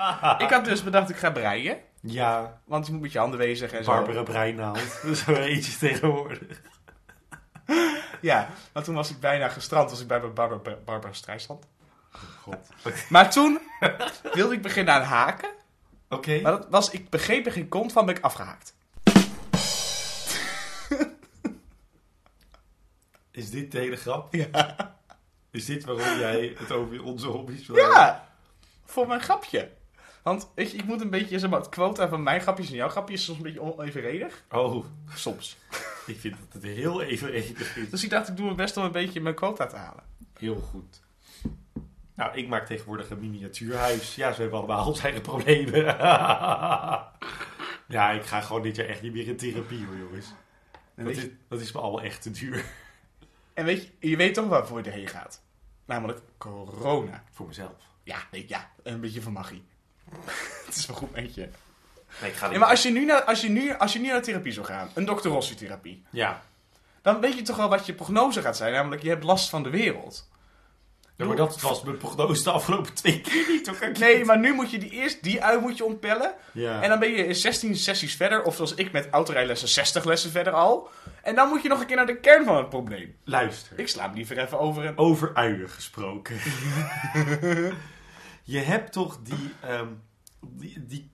Ik had dus bedacht, ik ga breien. Ja, Want je moet met je handen bezig en zo. Barbara Breinaald. Dat is wel eentje tegenwoordig. Ja, maar toen was ik bijna gestrand. Was ik bij Barbara, Barbara Streisand. God. Maar toen wilde ik beginnen aan haken. Oké. Maar dat was, ik begreep er geen kont van, ben ik afgehaakt. Is dit de hele grap? Ja. Is dit waarom jij het over onze hobby's wil Ja, voor mijn grapje. Want je, ik moet een beetje, zeg maar, het quota van mijn grapjes en jouw grapjes is soms een beetje onevenredig. Oh, Soms. ik vind dat het heel evenredig is. Dus ik dacht, ik doe mijn best om een beetje mijn quota te halen. Heel goed. Nou, ik maak tegenwoordig een miniatuurhuis. Ja, ze hebben allemaal ons eigen problemen. ja, ik ga gewoon dit jaar echt niet meer in therapie hoor, jongens. En Dat is, dat is me allemaal echt te duur. en weet je, je weet toch waarvoor je erheen gaat. Namelijk corona. Voor mezelf. Ja, nee, ja, een beetje van magie. het is wel goed met je. Nee, ik ga Ja, niet. maar als je, nu naar, als, je nu, als je nu naar therapie zou gaan, een Dr. Rossi therapie, Ja. dan weet je toch wel wat je prognose gaat zijn. Namelijk, je hebt last van de wereld. ja, maar dat was mijn prognose de afgelopen twee keer niet. Nee, maar nu moet je die eerst die ui moet je ontpellen. Ja. En dan ben je in 16 sessies verder, of zoals ik met autorijlessen 60 lessen verder al. En dan moet je nog een keer naar de kern van het probleem. Luister. Ik sla hem liever even over en... Over uien gesproken. je hebt toch die, ehm, die, die...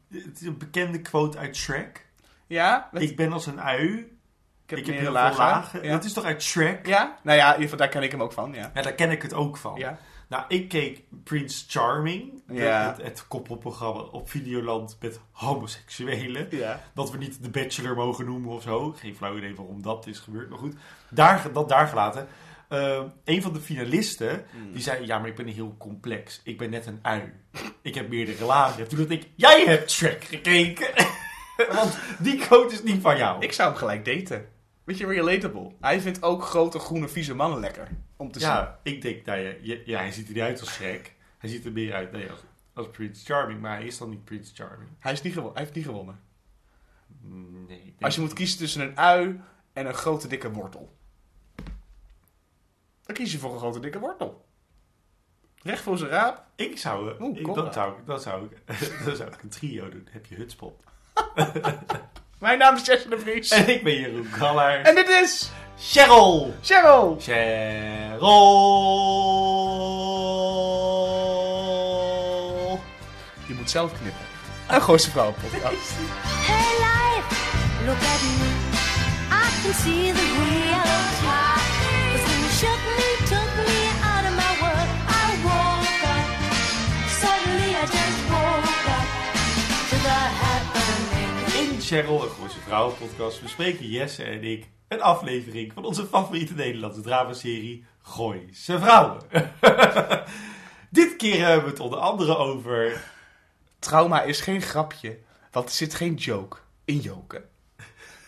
Bekende quote uit Shrek. Ja, met, Ik ben als een ui. ik heb, ik heb meerdere heel veel lagen. lagen. Ja. Dat is toch uit Shrek? ja, nou ja, in ieder geval, daar ken ik hem ook van, ja. Ja, daar ken ik het ook van. Ja, Nou, ik keek Prince Charming, de- Ja. het, het koppelprogramma op Videoland met homoseksuelen. ja. Dat we niet de Bachelor mogen noemen of zo. Geen flauw idee waarom dat is gebeurd, maar goed. Daar, dat daar gelaten. Eh, een van de finalisten, die zei... Ja, maar ik ben heel complex. Ik ben net een ui. Ik heb meerdere lagen. Toen dacht ik... Jij hebt Shrek gekeken. Want die quote is niet van jou. Ik zou hem gelijk daten. Weet je, relatable. Hij vindt ook grote, groene, vieze mannen lekker. Om te zien. Ja, ik denk, nou ja, je- ja, hij ziet er niet uit als Shrek. Hij ziet er meer uit nee, als, als Prince Charming, maar hij is dan niet Prince Charming. Hij, is niet hij heeft niet gewonnen. Nee. Als je moet kiezen tussen een ui en een grote, dikke wortel. Dan kies je voor een grote, dikke wortel. Recht voor zijn raap. Ik zou, eh, Oeh, ik, kom dan, maar. zou ik, dan, zou ik, dan zou ik een trio doen. Heb je Hutspot. Mijn naam is Jesse de Vries. En ik ben Jeroen Kaller. En dit is Cheryl! Cheryl. Cheryl! Je moet zelf knippen. Een Gooise Vrouwen podcast. Hey life, look at me. I can see the. Cheryl, een Gooise Vrouwen podcast, bespreken Jesse en ik een aflevering van onze favoriete Nederlandse dramaserie Gooise Vrouwen. Dit keer hebben we het onder andere over Trauma is geen grapje, want er zit geen joke in joken.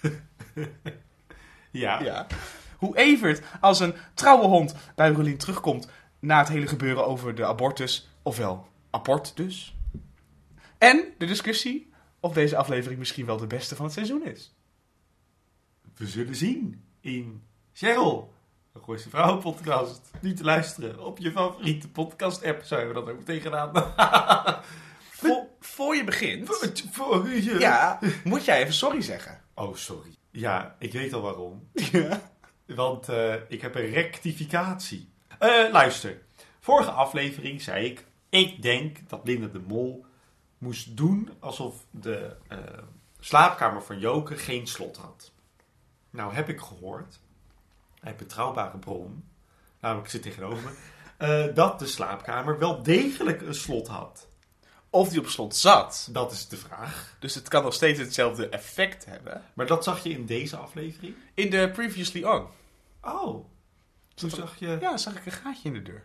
Ja. Ja. Hoe Evert als een trouwe hond bij Rolien terugkomt na het hele gebeuren over de abortus, ofwel abort dus. En de discussie of deze aflevering misschien wel de beste van het seizoen is. We zullen zien in Cheryl, een Gooise Vrouwen podcast. Nu te luisteren op je favoriete podcast app. Zou je dat ook meteen gedaan? Voor, voor je begint, Voor je. ja, moet jij even sorry zeggen. Oh, sorry. Ja, ik weet al waarom. Ja. Want eh, ik heb een rectificatie. Eh, luister. Vorige aflevering zei ik... Ik denk dat Linda de Mol moest doen alsof de eh, slaapkamer van Joke geen slot had. Nou heb ik gehoord, uit betrouwbare bron, namelijk zit tegenover me, eh, dat de slaapkamer wel degelijk een slot had. Of die op slot zat. Dat is de vraag. Dus het kan nog steeds hetzelfde effect hebben. Maar dat zag je in deze aflevering? In de Previously On. Oh, toen zag je... Ja, zag ik een gaatje in de deur.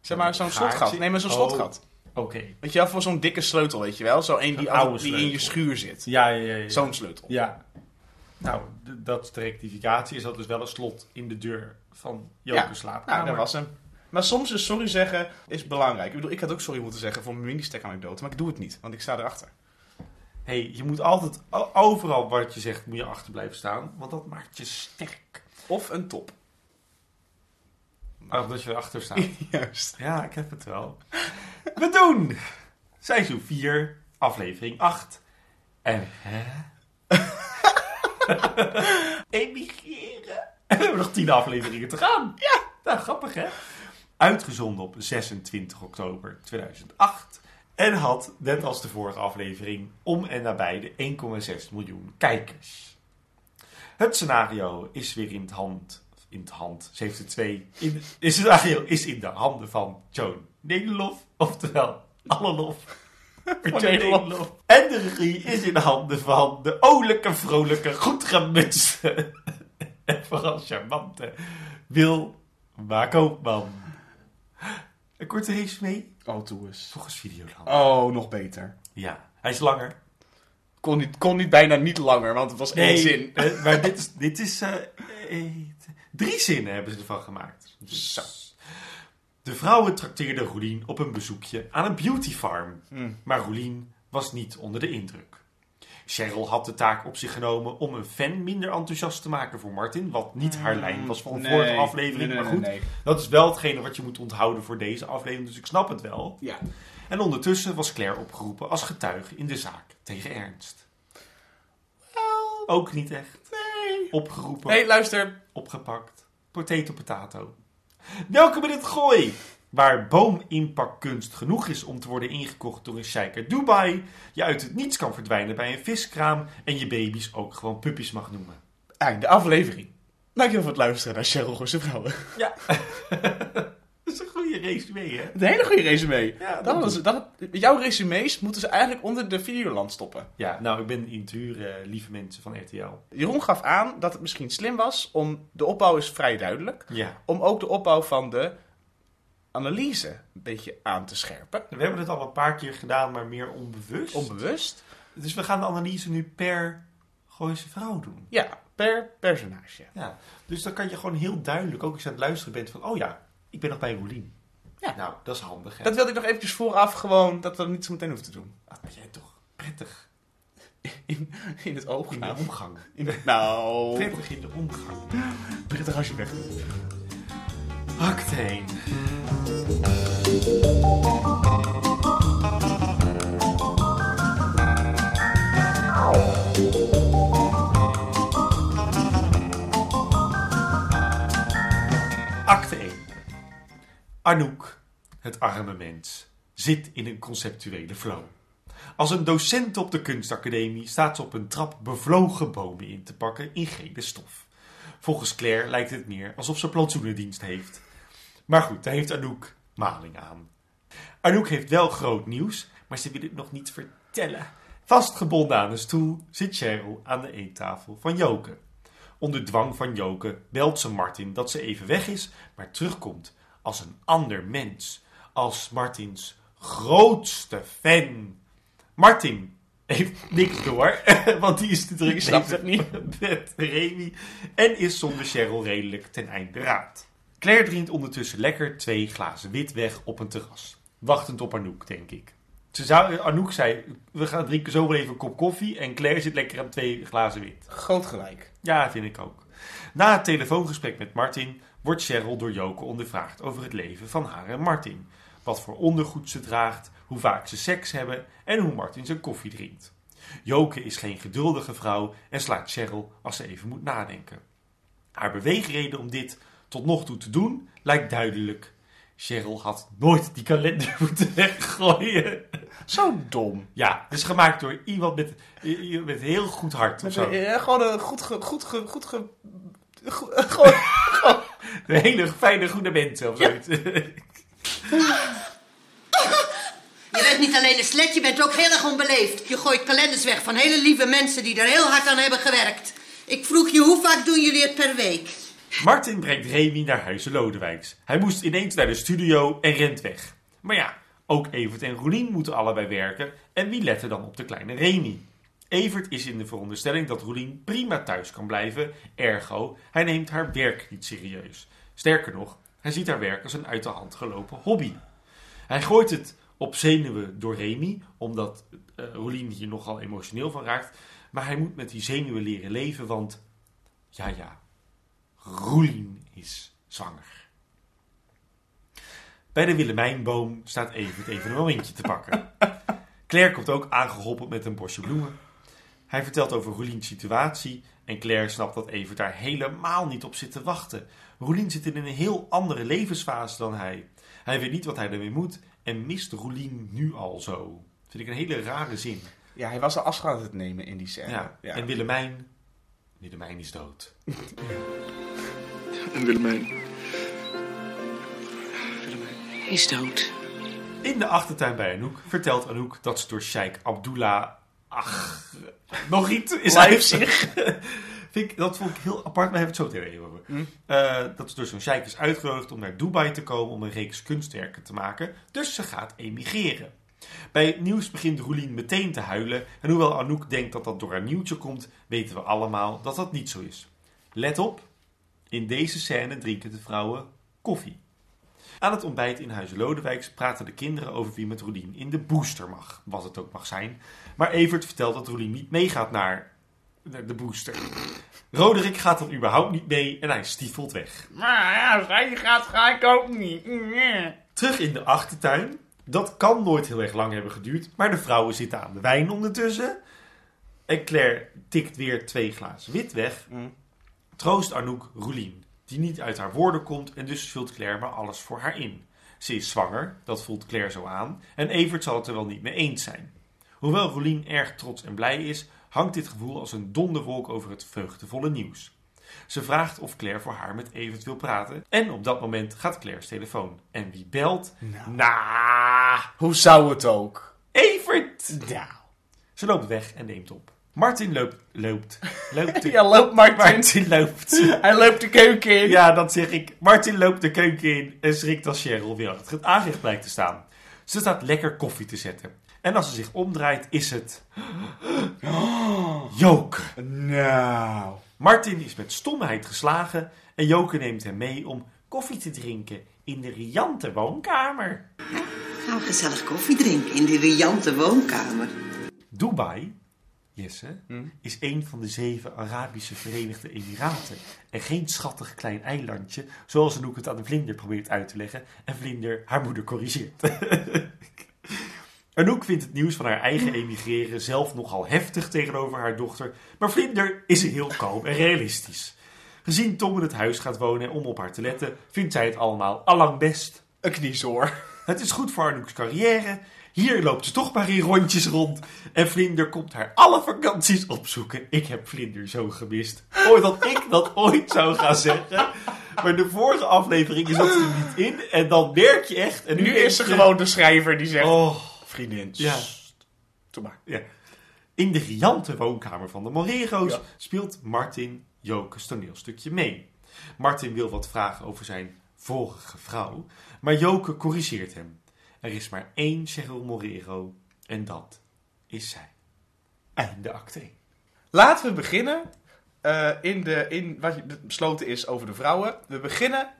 Zeg maar zo'n slotgat. Nee, maar zo'n Oh. slotgat. Oké. Weet je wel, voor zo'n dikke sleutel, weet je wel? Zo één die, oude die in je schuur zit. Ja, ja, ja. ja. Zo'n sleutel. Ja. Nou, dat is de rectificatie. Is dat dus wel een slot in de deur van Ja. slaapkamer. Nou, dat was hem. Maar soms is sorry zeggen is belangrijk. Ik bedoel, ik had ook sorry moeten zeggen voor mijn mini-stack anekdote, maar ik doe het niet, want ik sta erachter. hey, je moet altijd, overal wat je zegt, moet je achter blijven staan. Want dat maakt je sterk. Of een top. Oh, dat je erachter staat. Juist. ja, ik heb het wel. We doen Seizoen 4, aflevering 8. En hè? Emigreren. En we hebben nog 10 afleveringen te gaan. Ja, nou grappig hè? Uitgezonden op 26 oktober 2008. En had, net als de vorige aflevering, om en nabij de 1,6 miljoen kijkers. Het scenario is weer in het hand. In het hand. Ze heeft er twee. In, het scenario is in de handen van Joan Nederlof. Oftewel, alle lof. En de regie is in de handen van de olijke, vrolijke, goed gemutste en vooral charmante Wil Koopman. Een korte race mee? Oh, toe eens. Volgens Videoland. Oh, nog beter. Ja, hij is langer. Kon niet, kon niet bijna niet langer, want het was één zin. eh, maar dit is, dit is eh, eh, drie zinnen hebben ze ervan gemaakt. Zo. De vrouwen trakteerden Roelien op een bezoekje aan een beauty farm. Hm. Maar Roelien was niet onder de indruk. Cheryl had de taak op zich genomen om een fan minder enthousiast te maken voor Martin. Wat niet haar lijn was een Nee. vorige aflevering. Nee, nee, maar goed, dat is wel hetgene wat je moet onthouden voor deze aflevering. Dus ik snap het wel. Ja. En ondertussen was Claire opgeroepen als getuige in de zaak tegen Ernst. Ook niet echt. Nee. Opgeroepen, Nee, luister. opgepakt. Potato potato. Welkom in het gooi! Waar boominpakkunst genoeg is om te worden ingekocht door een sheik uit Dubai. Je uit het niets kan verdwijnen bij een viskraam. En je baby's ook gewoon puppies mag noemen. Einde aflevering. Dankjewel voor het luisteren naar Cheryl Gosse Vrouwen. Ja. dat is een goede resume, hè? Een hele goede resume. Ja, dat was, dat, jouw resumes moeten ze eigenlijk onder de Videoland stoppen. Ja, nou, ik ben in huur, eh, lieve mensen van RTL. Jeroen gaf aan dat het misschien slim was om... De opbouw is vrij duidelijk. Ja. Om ook de opbouw van de analyse een beetje aan te scherpen. We hebben het al een paar keer gedaan, maar meer onbewust. Onbewust. Dus we gaan de analyse nu per Gooise vrouw doen. Ja, per personage. Ja. Dus dan kan je gewoon heel duidelijk, ook als je aan het luisteren bent, van... Oh ja, ik ben nog bij Roelien. Ja. Nou, dat is handig, hè? Dat wilde ik nog eventjes vooraf gewoon, dat we dat niet zo meteen hoeven te doen. Dat ben jij toch prettig In, in het oog. in de Nou, omgang. in, nou Prettig in de omgang. prettig als je weg bent. Acte 1. Acte Anouk, het arme mens, zit in een conceptuele flow. Als een docent op de kunstacademie staat ze op een trap bevlogen bomen in te pakken in gele stof. Volgens Claire lijkt het meer alsof ze plantsoenendienst heeft. Maar goed, daar heeft Anouk maling aan. Anouk heeft wel groot nieuws, maar ze wil het nog niet vertellen. Vastgebonden aan een stoel zit Cheryl aan de eettafel van Joke. Onder dwang van Joke belt ze Martin dat ze even weg is, maar terugkomt als een ander mens. Als Martins grootste fan. Martin heeft niks door, want die is te druk niet. met Remy en is zonder Cheryl redelijk ten einde raad. Claire drinkt ondertussen lekker twee glazen wit weg op een terras. Wachtend op Anouk, denk ik. Ze zou, Anouk zei, we gaan drinken zo wel even een kop koffie en Claire zit lekker aan twee glazen wit. Groot gelijk. Ja, vind ik ook. Na het telefoongesprek met Martin wordt Cheryl door Joke ondervraagd over het leven van haar en Martin. Wat voor ondergoed ze draagt, hoe vaak ze seks hebben en hoe Martin zijn koffie drinkt. Joke is geen geduldige vrouw en slaat Cheryl als ze even moet nadenken. Haar beweegreden om dit tot nog toe te doen lijkt duidelijk. Cheryl had nooit die kalender moeten weggooien. Zo dom. Ja, is gemaakt door iemand met, met heel goed hart of zo. een, eh, gewoon een goed ge, goed ge, goed ge, go- gewoon, Een hele fijne, goede mensen of zoiets. Je bent niet alleen een slet, je bent ook heel erg onbeleefd. Je gooit kalenders weg van hele lieve mensen die er heel hard aan hebben gewerkt. Ik vroeg je, hoe vaak doen jullie het per week? Martin brengt Remy naar Huizen Lodewijks. Hij moest ineens naar de studio en rent weg. Maar ja, ook Evert en Roelien moeten allebei werken. En wie let er dan op de kleine Remy? Evert is in de veronderstelling dat Roelien prima thuis kan blijven. Ergo, hij neemt haar werk niet serieus. Sterker nog, hij ziet haar werk als een uit de hand gelopen hobby. Hij gooit het op zenuwen door Remy, omdat eh Roelien hier nogal emotioneel van raakt. Maar hij moet met die zenuwen leren leven, want ja, ja, Roelien is zwanger. Bij de Willemijnboom staat Evert even een momentje te pakken. Claire komt ook aangeholpen met een bosje bloemen. Hij vertelt over Roeliens situatie en Claire snapt dat Evert daar helemaal niet op zit te wachten. Roelien zit in een heel andere levensfase dan hij. Hij weet niet wat hij ermee moet en mist Roelien nu al zo. Vind ik een hele rare zin. Ja, hij was al afscheid aan het nemen in die scène. Ja. Ja. En Willemijn... Willemijn is dood. En Willemijn. Willemijn. Is dood. In de achtertuin bij Anouk vertelt Anouk dat ze door Sheikh Abdullah... Ach, nog iets is Leipzig. Vind ik, dat vond ik heel apart, maar hebben we het zo meteen over. Eh, dat ze door zo'n sheik is uitgenodigd om naar Dubai te komen om een reeks kunstwerken te maken. Dus ze gaat emigreren. Bij het nieuws begint Roelien meteen te huilen. En hoewel Anouk denkt dat dat door haar nieuwtje komt, weten we allemaal dat dat niet zo is. Let op, in deze scène drinken de vrouwen koffie. Aan het ontbijt in Huizen Lodewijks praten de kinderen over wie met Roelien in de booster mag, wat het ook mag zijn. Maar Evert vertelt dat Roelien niet meegaat naar de booster. Roderick gaat dan überhaupt niet mee en hij stiefelt weg. Maar ja, als hij gaat, ga ik ook niet. Terug in de achtertuin. Dat kan nooit heel erg lang hebben geduurd, maar de vrouwen zitten aan de wijn ondertussen. En Claire tikt weer twee glazen wit weg. Mm. Troost Anouk Roelien, die niet uit haar woorden komt en dus vult Claire maar alles voor haar in. Ze is zwanger, dat voelt Claire zo aan, en Evert zal het er wel niet mee eens zijn. Hoewel Roelien erg trots en blij is, hangt dit gevoel als een donderwolk over het vreugdevolle nieuws. Ze vraagt of Claire voor haar met Evert wil praten. En op dat moment gaat Claire's telefoon. En wie belt? Nou. Nou, Hoe zou het ook? Evert! Nou. Ze loopt weg en neemt op. Martin loopt, loopt, loopt. de- Ja, loop Martin. Martin loopt. Hij loopt de keuken in. Ja, dat zeg ik. Martin loopt de keuken in en schrikt als Cheryl weer achter het aanrecht blijkt te staan. Ze staat lekker koffie te zetten. En als ze zich omdraait, is het... Joke. Nou. Martin is met stomheid geslagen en Joke neemt hem mee om koffie te drinken in de riante woonkamer. Gaan we gezellig koffie drinken in die riante woonkamer. Dubai, Jesse, is een van de zeven Arabische Verenigde Emiraten. En geen schattig klein eilandje, zoals Anouk het aan de vlinder probeert uit te leggen. En vlinder haar moeder corrigeert. Anouk vindt het nieuws van haar eigen emigreren zelf nogal heftig tegenover haar dochter. Maar vlinder is heel kalm en realistisch. Gezien Tom in het huis gaat wonen en om op haar te letten, vindt zij het allemaal allang best. Een kniezoor. Het is goed voor Anouk's carrière. Hier loopt ze toch maar in rondjes rond. En Vlinder komt haar alle vakanties opzoeken. Ik heb Vlinder zo gemist. Ooit dat ik dat ooit zou gaan zeggen. Maar de vorige aflevering zat ze er niet in. En dan merk je echt... En nu, is er je- gewoon de schrijver die zegt... Oh, Vriendin, Ja. Doe maar. ja. In de riante woonkamer van de Morero's Ja. speelt Martin Joke's toneelstukje mee. Martin wil wat vragen over zijn vorige vrouw. Maar Joke corrigeert hem. Er is maar één Cheryl Morero. En dat is zij. Einde acte. Laten we beginnen eh, in, de, in wat besloten is over de vrouwen. We beginnen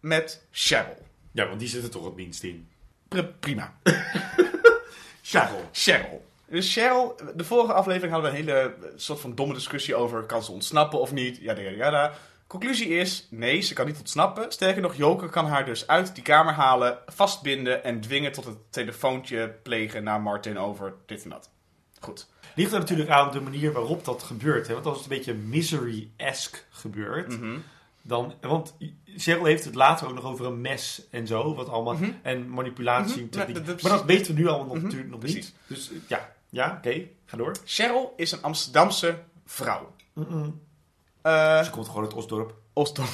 met Cheryl. Ja, want die zit er toch het minst in. Pr- prima. Cheryl. Cheryl. Dus Cheryl, de vorige aflevering hadden we een hele eh, soort van domme discussie over... kan ze ontsnappen of niet? Yada, yada, yada. Conclusie is, nee, ze kan niet ontsnappen. Sterker nog, Joker kan haar dus uit die kamer halen, vastbinden... en dwingen tot het telefoontje plegen naar Martin over dit en dat. Goed. Ligt er natuurlijk aan de manier waarop dat gebeurt. Hè? Want als het een beetje misery-esque gebeurt... Dan, want Cheryl heeft het later ook nog over een mes en zo. Wat allemaal, En manipulatie. Mhm. Ja, dat- dat- maar dat weten we nu allemaal nog, Mhm, natuurlijk nog precies. niet. Dus eh, ja, ja oké, ga door. Cheryl is een Amsterdamse vrouw. Eh, Ze komt gewoon uit Osdorp. Osdorp.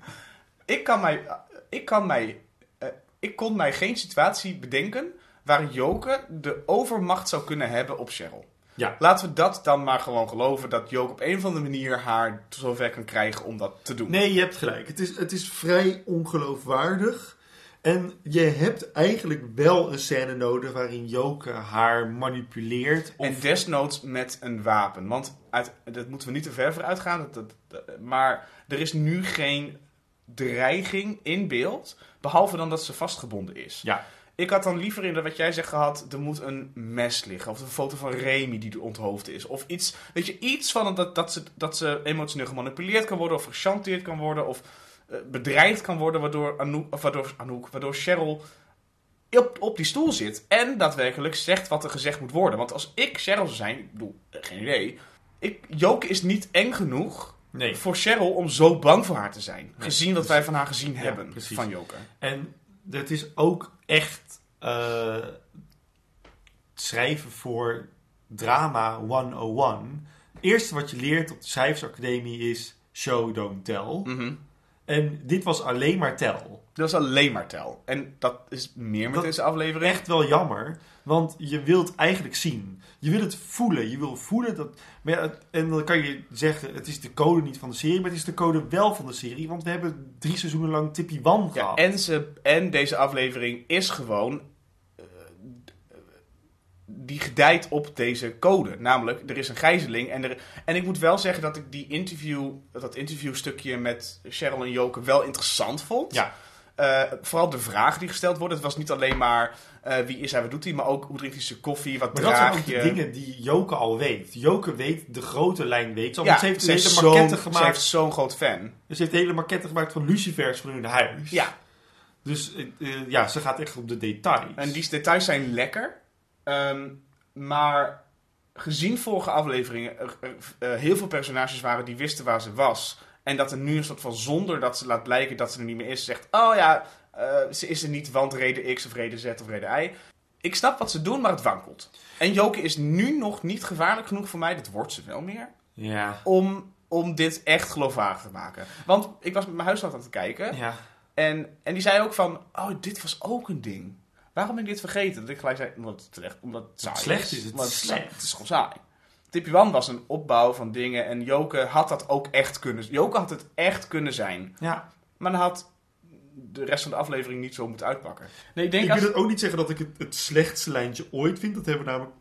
ik kan mij, ik kan mij, eh, ik kon mij geen situatie bedenken waar Joke de overmacht zou kunnen hebben op Cheryl. Ja. Laten we dat dan maar gewoon geloven dat Joke op een of andere manier haar zover kan krijgen om dat te doen. Nee, je hebt gelijk. Het is, het is vrij ongeloofwaardig. En je hebt eigenlijk wel een scène nodig waarin Joke haar manipuleert. Of... En desnoods met een wapen. Want uit, dat moeten we niet te ver vooruit gaan. Dat, dat, dat- maar er is nu geen dreiging in beeld. Behalve dan dat ze vastgebonden is. Ja, Ik had dan liever in dat wat jij zegt gehad, er moet een mes liggen. Of een foto van Remy die er onthoofd is. Of iets, weet je, iets van dat, dat, ze, dat ze emotioneel gemanipuleerd kan worden. Of gechanteerd kan worden. Of bedreigd kan worden. Waardoor Anouk, of waardoor, Anouk, waardoor Cheryl op, op die stoel zit en daadwerkelijk zegt wat er gezegd moet worden. Want als ik Cheryl zou zijn, ik bedoel, eh, geen idee. Ik, Joke is niet eng genoeg Nee. voor Cheryl om zo bang voor haar te zijn. Nee, gezien wat wij van haar gezien Ja, hebben, precies. van Joke. En het is ook echt eh, schrijven voor drama 101. Het eerste wat je leert op de schrijversacademie is show, don't tell. Mhm. En dit was alleen maar tel. Dat is alleen maar tel. En dat is meer met Dat- deze aflevering. Echt wel jammer, want je wilt eigenlijk zien. Je wil het voelen. Je wil voelen dat. Maar ja, het- en dan kan je zeggen: het is de code niet van de serie, maar het is de code wel van de serie. Want we hebben drie seizoenen lang Tippy Wan Ja, gehad. en, ze, en deze aflevering is gewoon. Die gedijt op deze code. Namelijk, er is een gijzeling. En, er, en ik moet wel zeggen dat ik die interview, dat interviewstukje met Cheryl en Joke wel interessant vond. Ja. Eh, vooral de vragen die gesteld worden. Het was niet alleen maar eh, wie is hij, wat doet hij, maar ook hoe drinkt hij zijn koffie, wat Maar dat zijn draag ook je. de dingen die Joke al weet. Joke weet, de grote lijn weet. ze ja, ze heeft ze een heeft hele zo'n- maquette ze gemaakt. heeft zo'n groot fan. Ze heeft hele maquette gemaakt van Lucifers voor hun huis. Ja, Dus eh, ja, ze gaat echt op de details. En die details zijn lekker. Ehm, maar gezien vorige afleveringen er, er, eh, heel veel personages waren die wisten waar ze was. En dat er nu een soort van zonder dat ze laat blijken dat ze er niet meer is, zegt: Oh ja, eh, ze is er niet, want reden X of reden Z of reden Y. Ik snap wat ze doen, maar het wankelt. En Joke is nu nog niet gevaarlijk genoeg voor mij, dat wordt ze wel meer, Ja. om, om dit echt geloofwaardig te maken. Want ik was met mijn huisarts aan het kijken. Ja. En, en die zei ook van, oh, dit was ook een ding. Waarom ben ik dit vergeten? Dat ik gelijk zei, omdat het slecht, omdat het saai slecht is het Omdat slecht. Het is gewoon saai. Tippy Wan was een opbouw van dingen en Joke had dat ook echt kunnen Joke had het echt kunnen zijn. ja. Maar dan had de rest van de aflevering niet zo moeten uitpakken. Nee, ik denk Ik als... wil het ook niet zeggen dat ik het, het slechtste lijntje ooit vind. Dat hebben we namelijk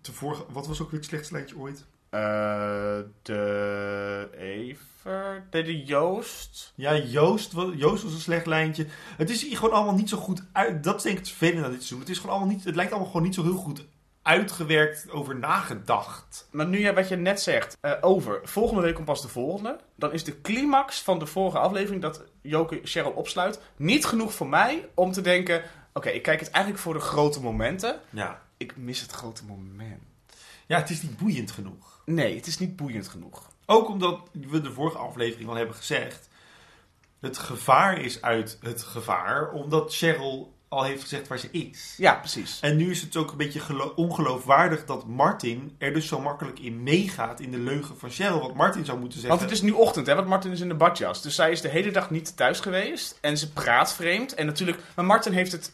te vorige... Wat was ook weer het slechtste lijntje ooit? Eh, de Ever... Nee, de Joost... Ja, Joost, Joost was een slecht lijntje. Het is hier gewoon allemaal niet zo goed uit. Dat is denk ik het vervelende aan dit seizoen. Het, is gewoon allemaal niet, het lijkt allemaal gewoon niet zo heel goed uitgewerkt, over nagedacht. Maar nu jij wat je net zegt eh, over, volgende week komt pas de volgende. Dan is de climax van de vorige aflevering dat Joke Cheryl opsluit niet genoeg voor mij om te denken... Oké, ik kijk het eigenlijk voor de grote momenten. Ja. Ik mis het grote moment. ja, het is niet boeiend genoeg. Nee, het is niet boeiend genoeg. Ook omdat we de vorige aflevering al hebben gezegd. Het gevaar is uit het gevaar, omdat Cheryl al heeft gezegd waar ze is. Ja, precies. En nu is het ook een beetje gelo- ongeloofwaardig dat Martin er dus zo makkelijk in meegaat in de leugen van Cheryl. Want Martin zou moeten zeggen... Want het is nu ochtend, hè, want Martin is in de badjas. Dus zij is de hele dag niet thuis geweest. En ze praat vreemd. En natuurlijk, maar Martin heeft het,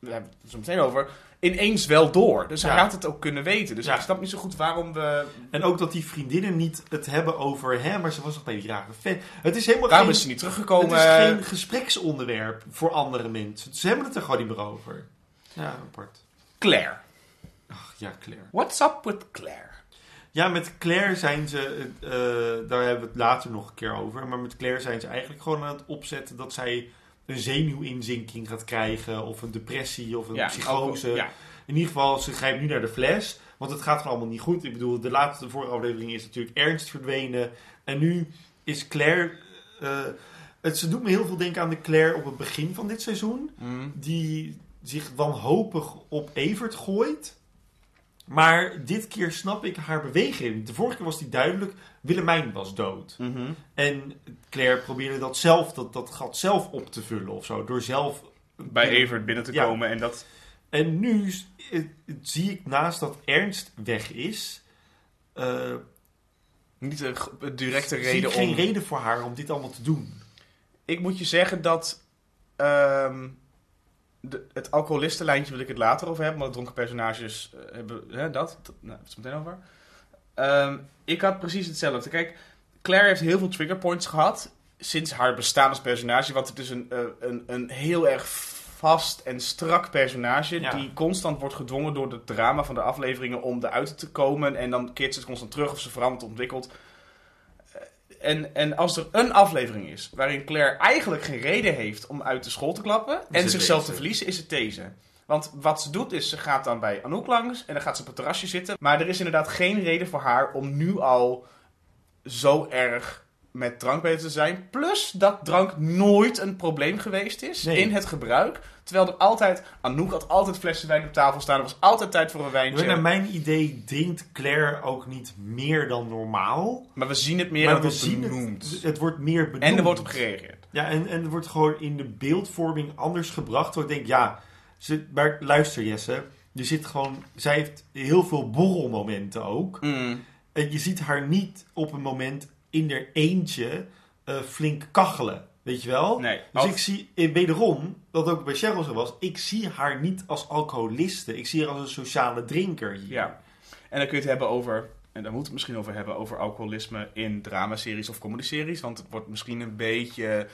we hebben het er zo meteen over, ineens wel door. Dus hij Ja. had het ook kunnen weten. Dus Ja. ik snap niet zo goed waarom we... En ook dat die vriendinnen niet het hebben over hem, maar ze was nog bij die rare fan. Het is helemaal Waarom geen, is ze niet teruggekomen? het is geen gespreksonderwerp voor andere mensen. Ze hebben het er gewoon niet meer over. Ja, apart. Claire. Ach, ja, Claire. What's up with Claire? Ja, met Claire zijn ze, eh, daar hebben we het later nog een keer over, maar met Claire zijn ze eigenlijk gewoon aan het opzetten dat zij een zenuwinzinking gaat krijgen, of een depressie, of een psychose. ook- ja. In ieder geval, ze grijpt nu naar de fles. Want het gaat gewoon allemaal niet goed. Ik bedoel, de laatste de vorige aflevering is natuurlijk Ernst verdwenen. En nu is Claire... eh, het, ze doet me heel veel denken aan de Claire op het begin van dit seizoen. Mm. Die zich wanhopig op Evert gooit. Maar dit keer snap ik haar beweging. De vorige keer was die duidelijk. Willemijn was dood. Mhm. En Claire probeerde dat zelf, dat, dat gat zelf op te vullen of zo. Door zelf... Bij Evert binnen te Ja. komen en dat... En nu eh, zie ik naast dat Ernst weg is, eh, Niet een directe reden ik geen om... reden voor haar om dit allemaal te doen. Ik moet je zeggen dat... ehm, de, het alcoholistenlijntje wil ik het later over hebben. Want dronken personages eh, hebben... Hè, dat, dat nou, hebben we het zo meteen over. Ehm, ik had precies hetzelfde. Kijk, Claire heeft heel veel trigger points gehad. Sinds haar bestaan als personage. Want het is een, eh, een, een heel erg vast en strak personage. Ja. Die constant wordt gedwongen door het drama van de afleveringen om eruit te komen. En dan keert ze het constant terug of ze verandert, ontwikkelt. Eh, En, en als er een aflevering is waarin Claire eigenlijk geen reden heeft om uit de school te klappen en zichzelf deze. te verliezen, is het deze. Want wat ze doet is, ze gaat dan bij Anouk langs en dan gaat ze op het terrasje zitten. Maar er is inderdaad geen reden voor haar om nu al zo erg met drank bezig te zijn. Plus dat drank nooit een probleem geweest is Nee. in het gebruik. Terwijl er altijd, Anouk had altijd flessen wijn op tafel staan. Er was altijd tijd voor een Maar wijntje. naar mijn idee drinkt Claire ook niet meer dan normaal. Maar we zien het meer maar het zien benoemd. het, het wordt meer benoemd. En er wordt op gereageerd. Ja, en, en er wordt gewoon in de beeldvorming anders gebracht. Waar ik denk, ja, ze, maar luister Jesse. Je zit gewoon, zij heeft heel veel borrelmomenten ook. Mm. En je ziet haar niet op een moment in haar eentje eh, flink kachelen. Weet je wel? Nee. Dus ik zie, eh, wederom, dat ook bij Cheryl zo was, ik zie haar niet als alcoholiste. Ik zie haar als een sociale drinker hier. Ja. En dan kun je het hebben over, en daar moeten we het misschien over hebben, over alcoholisme in dramaseries of comedyseries. Want het wordt misschien een beetje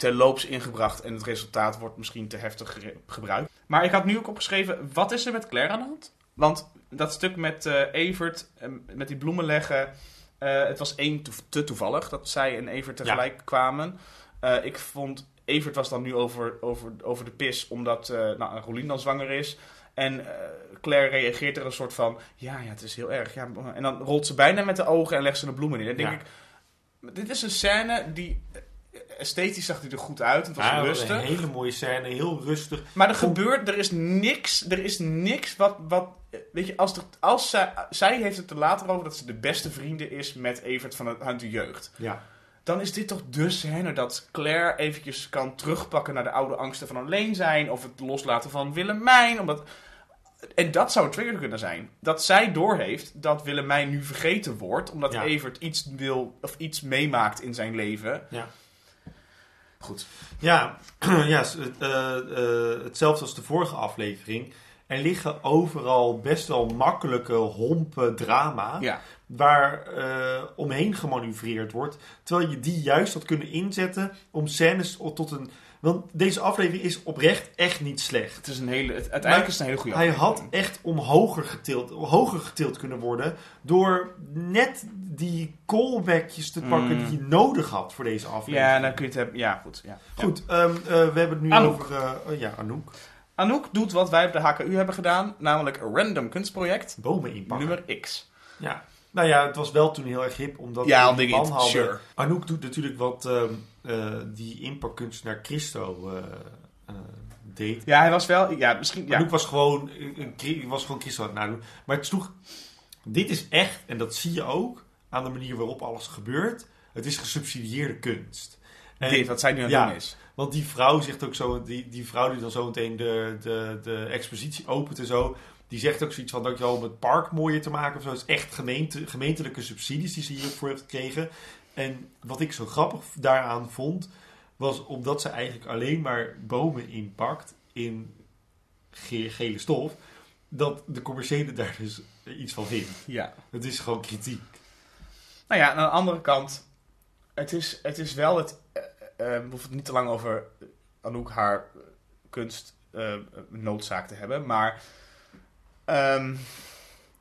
terloops ingebracht en het resultaat wordt misschien te heftig gebruikt. Maar ik had nu ook opgeschreven, wat is er met Claire aan de hand? Want dat stuk met eh, Evert, eh, met die bloemen leggen, eh, het was één to- te toevallig dat zij en Evert tegelijk kwamen. Eh, ik vond, Evert was dan nu over, over, over de pis, omdat nou, Rolien dan zwanger is. En Claire reageert er een soort van, ja, ja, het is heel erg. Ja, en dan rolt ze bijna met de ogen en legt ze de bloemen in. Dan denk Ja. ik, dit is een scène die, esthetisch zag die er goed uit. Het was Ja, rustig. Een hele mooie scène, heel rustig. Maar er gebeurt, er is niks, er is niks wat, wat weet je, als, er, als zij, zij heeft het er later over dat ze de beste vrienden is met Evert van het, uit de jeugd. Ja. Dan is dit toch de scène dat Claire eventjes kan terugpakken naar de oude angsten van alleen zijn. Of het loslaten van Willemijn. Omdat, en dat zou een trigger kunnen zijn. Dat zij doorheeft dat Willemijn nu vergeten wordt. Omdat Ja. Evert iets wil, of iets meemaakt in zijn leven. Ja. Goed. Ja, ja eh, eh, hetzelfde als de vorige aflevering. Er liggen overal best wel makkelijke hompen drama. Ja. Waar eh, omheen gemanoeuvreerd wordt. Terwijl je die juist had kunnen inzetten om scènes tot een. Want deze aflevering is oprecht echt niet slecht. Het is een hele, het, uiteindelijk is het een hele goede Hij had echt omhoger getild, hoger getild kunnen worden. Door net die callbackjes te pakken Mm. die je nodig had voor deze aflevering. Ja, dan kun je het hebben. Ja, goed. Ja. Goed, ehm, eh, we hebben het nu Anouk. over. eh, oh ja, Anouk. Anouk doet wat wij op de HKU hebben gedaan, namelijk een random kunstproject, Bomen inpakken. nummer X. Ja. Nou ja, het was wel toen heel erg hip, omdat Ja, die man hadden. sure. Anouk doet natuurlijk wat ehm, eh, die inpakkunstenaar Christo eh, eh, deed. Ja, hij was wel, ja, misschien, ja. Anouk was gewoon, een- was gewoon Christo aan het nadoen. Maar het sloeg... Dit is echt, en dat zie je ook, aan de manier waarop alles gebeurt. Het is gesubsidieerde kunst. En- dit, wat zij nu aan het ja. doen is. Want die vrouw zegt ook zo, die, die vrouw die dan zo meteen de, de, de expositie opent en zo, die zegt ook zoiets van, dankjewel om het park mooier te maken of zo. Het is echt gemeente, gemeentelijke subsidies die ze hiervoor heeft gekregen. En wat ik zo grappig daaraan vond, was omdat ze eigenlijk alleen maar bomen inpakt in ge- gele stof, dat de commerciële daar dus iets van vindt. Ja. Het is gewoon kritiek. Nou ja, aan de andere kant, het is, het is wel het, eh, we hoeven het niet te lang over Anouk haar kunst eh, noodzaak te hebben, maar ehm,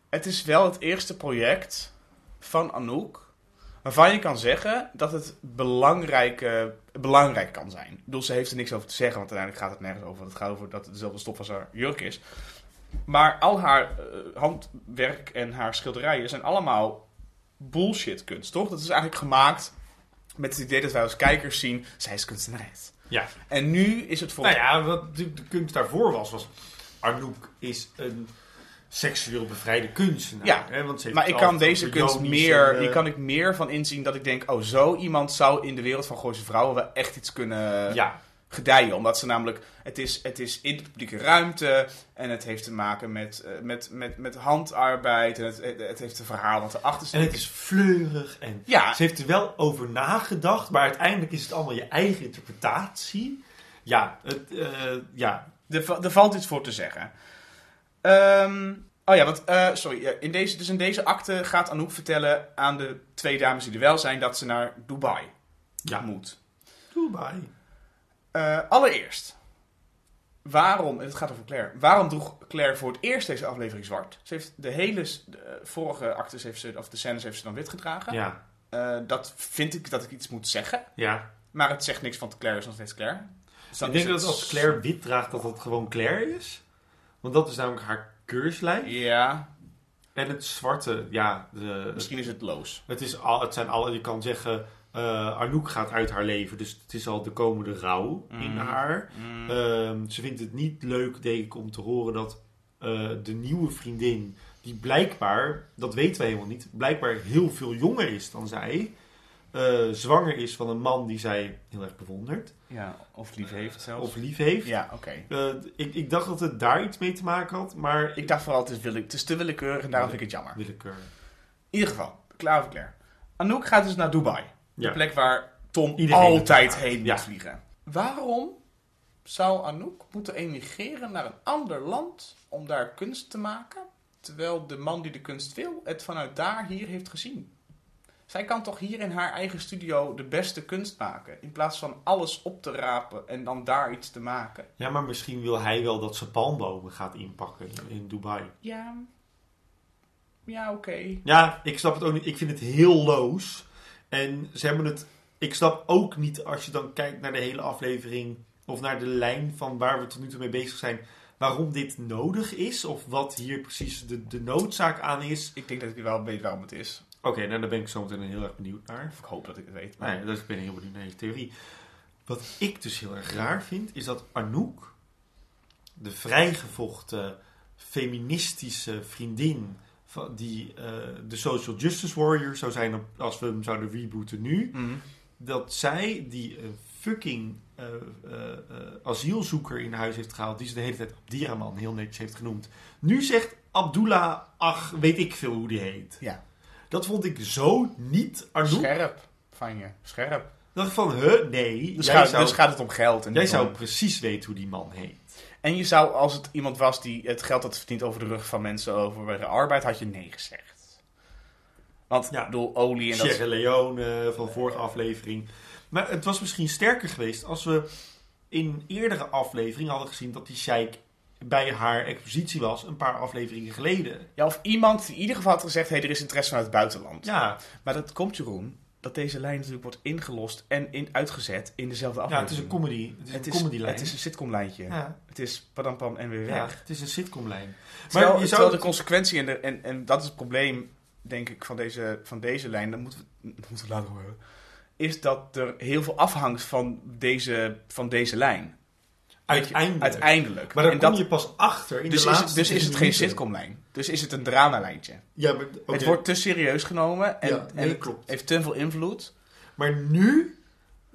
het is wel het eerste project van Anouk waarvan je kan zeggen dat het belangrijke, belangrijk kan zijn. Ik bedoel, ze heeft er niks over te zeggen, want uiteindelijk gaat het nergens over. Het gaat over dat het dezelfde stof als haar jurk is. Maar al haar eh, handwerk en haar schilderijen zijn allemaal bullshit kunst, toch? Dat is eigenlijk gemaakt met het idee dat wij als kijkers zien, zij is kunstenares. Ja. En nu is het voor... Nou ja, wat de, de kunst daarvoor was, was Anouk is een seksueel bevrijde kunstenaar. Ja, hè, want ze heeft maar ik kan deze kunst meer, en, eh, hier kan ik meer van inzien dat ik denk, oh, zo iemand zou in de wereld van Gooise Vrouwen wel echt iets kunnen Ja, gedijen. Omdat ze namelijk, het is, het is in de publieke ruimte en het heeft te maken met, eh, met, met, met handarbeid en het, het, heeft een verhaal wat erachter zit. en het is fleurig en Ja. ze heeft er wel over nagedacht, maar uiteindelijk is het allemaal je eigen interpretatie. Ja, het, eh, ja. Er, er valt iets voor te zeggen. Ehm, oh ja, want, eh, sorry. ja, In deze, dus in deze akte gaat Anouk vertellen aan de twee dames die er wel zijn dat ze naar Dubai Ja. moet. Dubai. Eh, allereerst, waarom, en het gaat over Claire, waarom droeg Claire voor het eerst deze aflevering zwart? Ze heeft de hele de, eh, vorige actes, heeft ze, of de scènes heeft ze dan wit gedragen. Ja, Eh, dat vind ik dat ik iets moet zeggen, ja. maar het zegt niks van Claire is nog steeds Claire. Dus Ik denk dat het- als Claire wit draagt, dat dat gewoon Claire is. Want dat is namelijk haar keurslijf. Ja, En het zwarte, ja, de, misschien is het loos. Het, is al, het zijn alle, je kan zeggen, Anouk gaat uit haar leven, dus het is al de komende rouw in Mhm. haar. Mm. Ehm, ze vindt het niet leuk, denk ik, om te horen dat eh, de nieuwe vriendin, die blijkbaar, dat weten wij helemaal niet, blijkbaar heel veel jonger is dan zij, eh, zwanger is van een man die zij heel erg bewondert ja, of lief heeft zelfs. of lief heeft. Ja, oké. Eh, ik, ik dacht dat het daar iets mee te maken had, maar Ik dacht vooral, het is, wille- het is te willekeurig en daarom vind ik het jammer. willekeur. In ieder geval, klaar of klaar. Anouk gaat dus naar Dubai. De Ja. plek waar Tom Iedereen altijd heen Ja. moet vliegen. Waarom zou Anouk moeten emigreren naar een ander land om daar kunst te maken? Terwijl de man die de kunst wil het vanuit daar hier heeft gezien. Zij kan toch hier in haar eigen studio de beste kunst maken. In plaats van alles op te rapen en dan daar iets te maken. Ja, maar misschien wil hij wel dat ze palmbomen gaat inpakken in Dubai. Ja, ja oké. Ja, ik snap het ook niet. Ik vind het heel loos. En ze hebben het. Ik snap ook niet als je dan kijkt naar de hele aflevering. Of naar de lijn van waar we tot nu toe mee bezig zijn. Waarom dit nodig is. Of wat hier precies de, de noodzaak aan is. Ik denk dat ik wel weet waarom het is. Oké, nou daar ben ik zo meteen heel erg benieuwd naar. Ik hoop dat ik het weet. maar- Nee, dus ik ben heel benieuwd naar je theorie. Wat ik dus heel erg raar vind, is dat Anouk, de vrijgevochten feministische vriendin, van die eh, de social justice warrior zou zijn op- als we hem zouden rebooten nu, Mhm. dat zij die eh, fucking eh, asielzoeker in huis heeft gehaald, die ze de hele tijd Diraman heel netjes heeft genoemd, nu zegt Abdullah, ach, weet ik veel hoe die heet. Ja. Dat vond ik zo niet Anouk. Scherp van je. Scherp. dacht ik van, huh, nee. Dus, jij gaat, zou, dus gaat het om geld. En jij zou om- precies weten hoe die man heet. En je zou, als het iemand was die het geld had verdiend over de rug van mensen over arbeid, had je nee gezegd. Want, Ja. ik bedoel, olie en dat... Sierra Leone van vorige aflevering. Maar het was misschien sterker geweest als we in eerdere aflevering hadden gezien dat die sheik bij haar expositie was, een paar afleveringen geleden. Ja, of iemand die in ieder geval had gezegd, hé, hey, er is interesse vanuit het buitenland. Ja, Maar dat komt, Jeroen, dat deze lijn natuurlijk wordt ingelost en in, uitgezet in dezelfde ja aflevering. het is een comedy. Het is Het een is, comedylijn. het is een sitcomlijntje. ja, Het is padampam en weer ja, weg. het is een sitcomlijn. Terwijl, Maar je terwijl zou de consequentie en, de, en, en dat is het probleem, denk ik, van deze, van deze lijn, dat moeten we, dat moeten we laten horen, is dat er heel veel afhangt van deze, van deze lijn. Uiteindelijk. Uiteindelijk. Maar daar en kom dat, je pas achter in dus de is, laatste het, dus is het geen sitcomlijn. Dus is het een dramalijntje. Ja, maar. Het wordt te serieus genomen en, Ja, nee, klopt. heeft te veel invloed. Maar nu,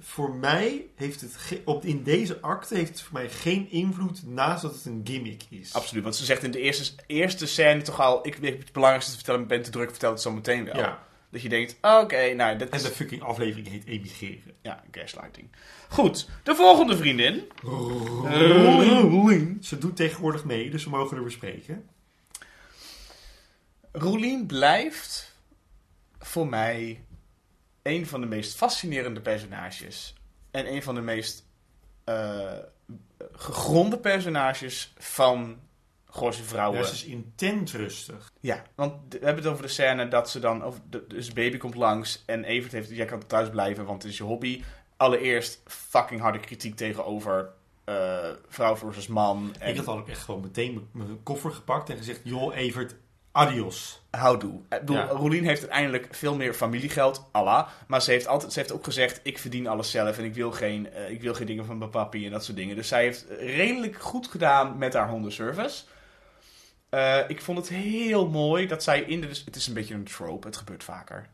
voor mij, heeft het op, in deze acte heeft het voor mij geen invloed naast dat het een gimmick is. Absoluut, want ze zegt in de eerste, eerste scène toch al, ik weet het belangrijkste te vertellen, ik ben te druk, vertel het zo meteen wel. Ja. Dat je denkt, oké, nou, dat En is... de fucking aflevering heet emigreren. Ja, gaslighting. Goed, de volgende vriendin. Ze doet tegenwoordig mee, dus we mogen er bespreken. Roelien blijft voor mij een van de meest fascinerende personages. En een van de meest eh, gegronde personages van Gooise Vrouwen. Ja, ze is intens rustig. Ja, want we hebben het over de scène dat ze dan... Over de, dus baby komt langs en Evert heeft... Jij kan thuis blijven, want het is je hobby. Allereerst fucking harde kritiek tegenover eh, vrouw versus man. En Ik had al ook echt gewoon meteen mijn- koffer gepakt en gezegd... Joh, Evert, adios. houdoe. Ik bedoel, Ja. Roelien heeft uiteindelijk veel meer familiegeld, Allah. Maar ze heeft, altijd, ze heeft ook gezegd, ik verdien alles zelf. En ik wil geen, eh, ik wil geen dingen van mijn papi en dat soort dingen. Dus zij heeft redelijk goed gedaan met haar hondenservice. Eh, ik vond het heel mooi dat zij in de... Het is een beetje een trope, het gebeurt vaker.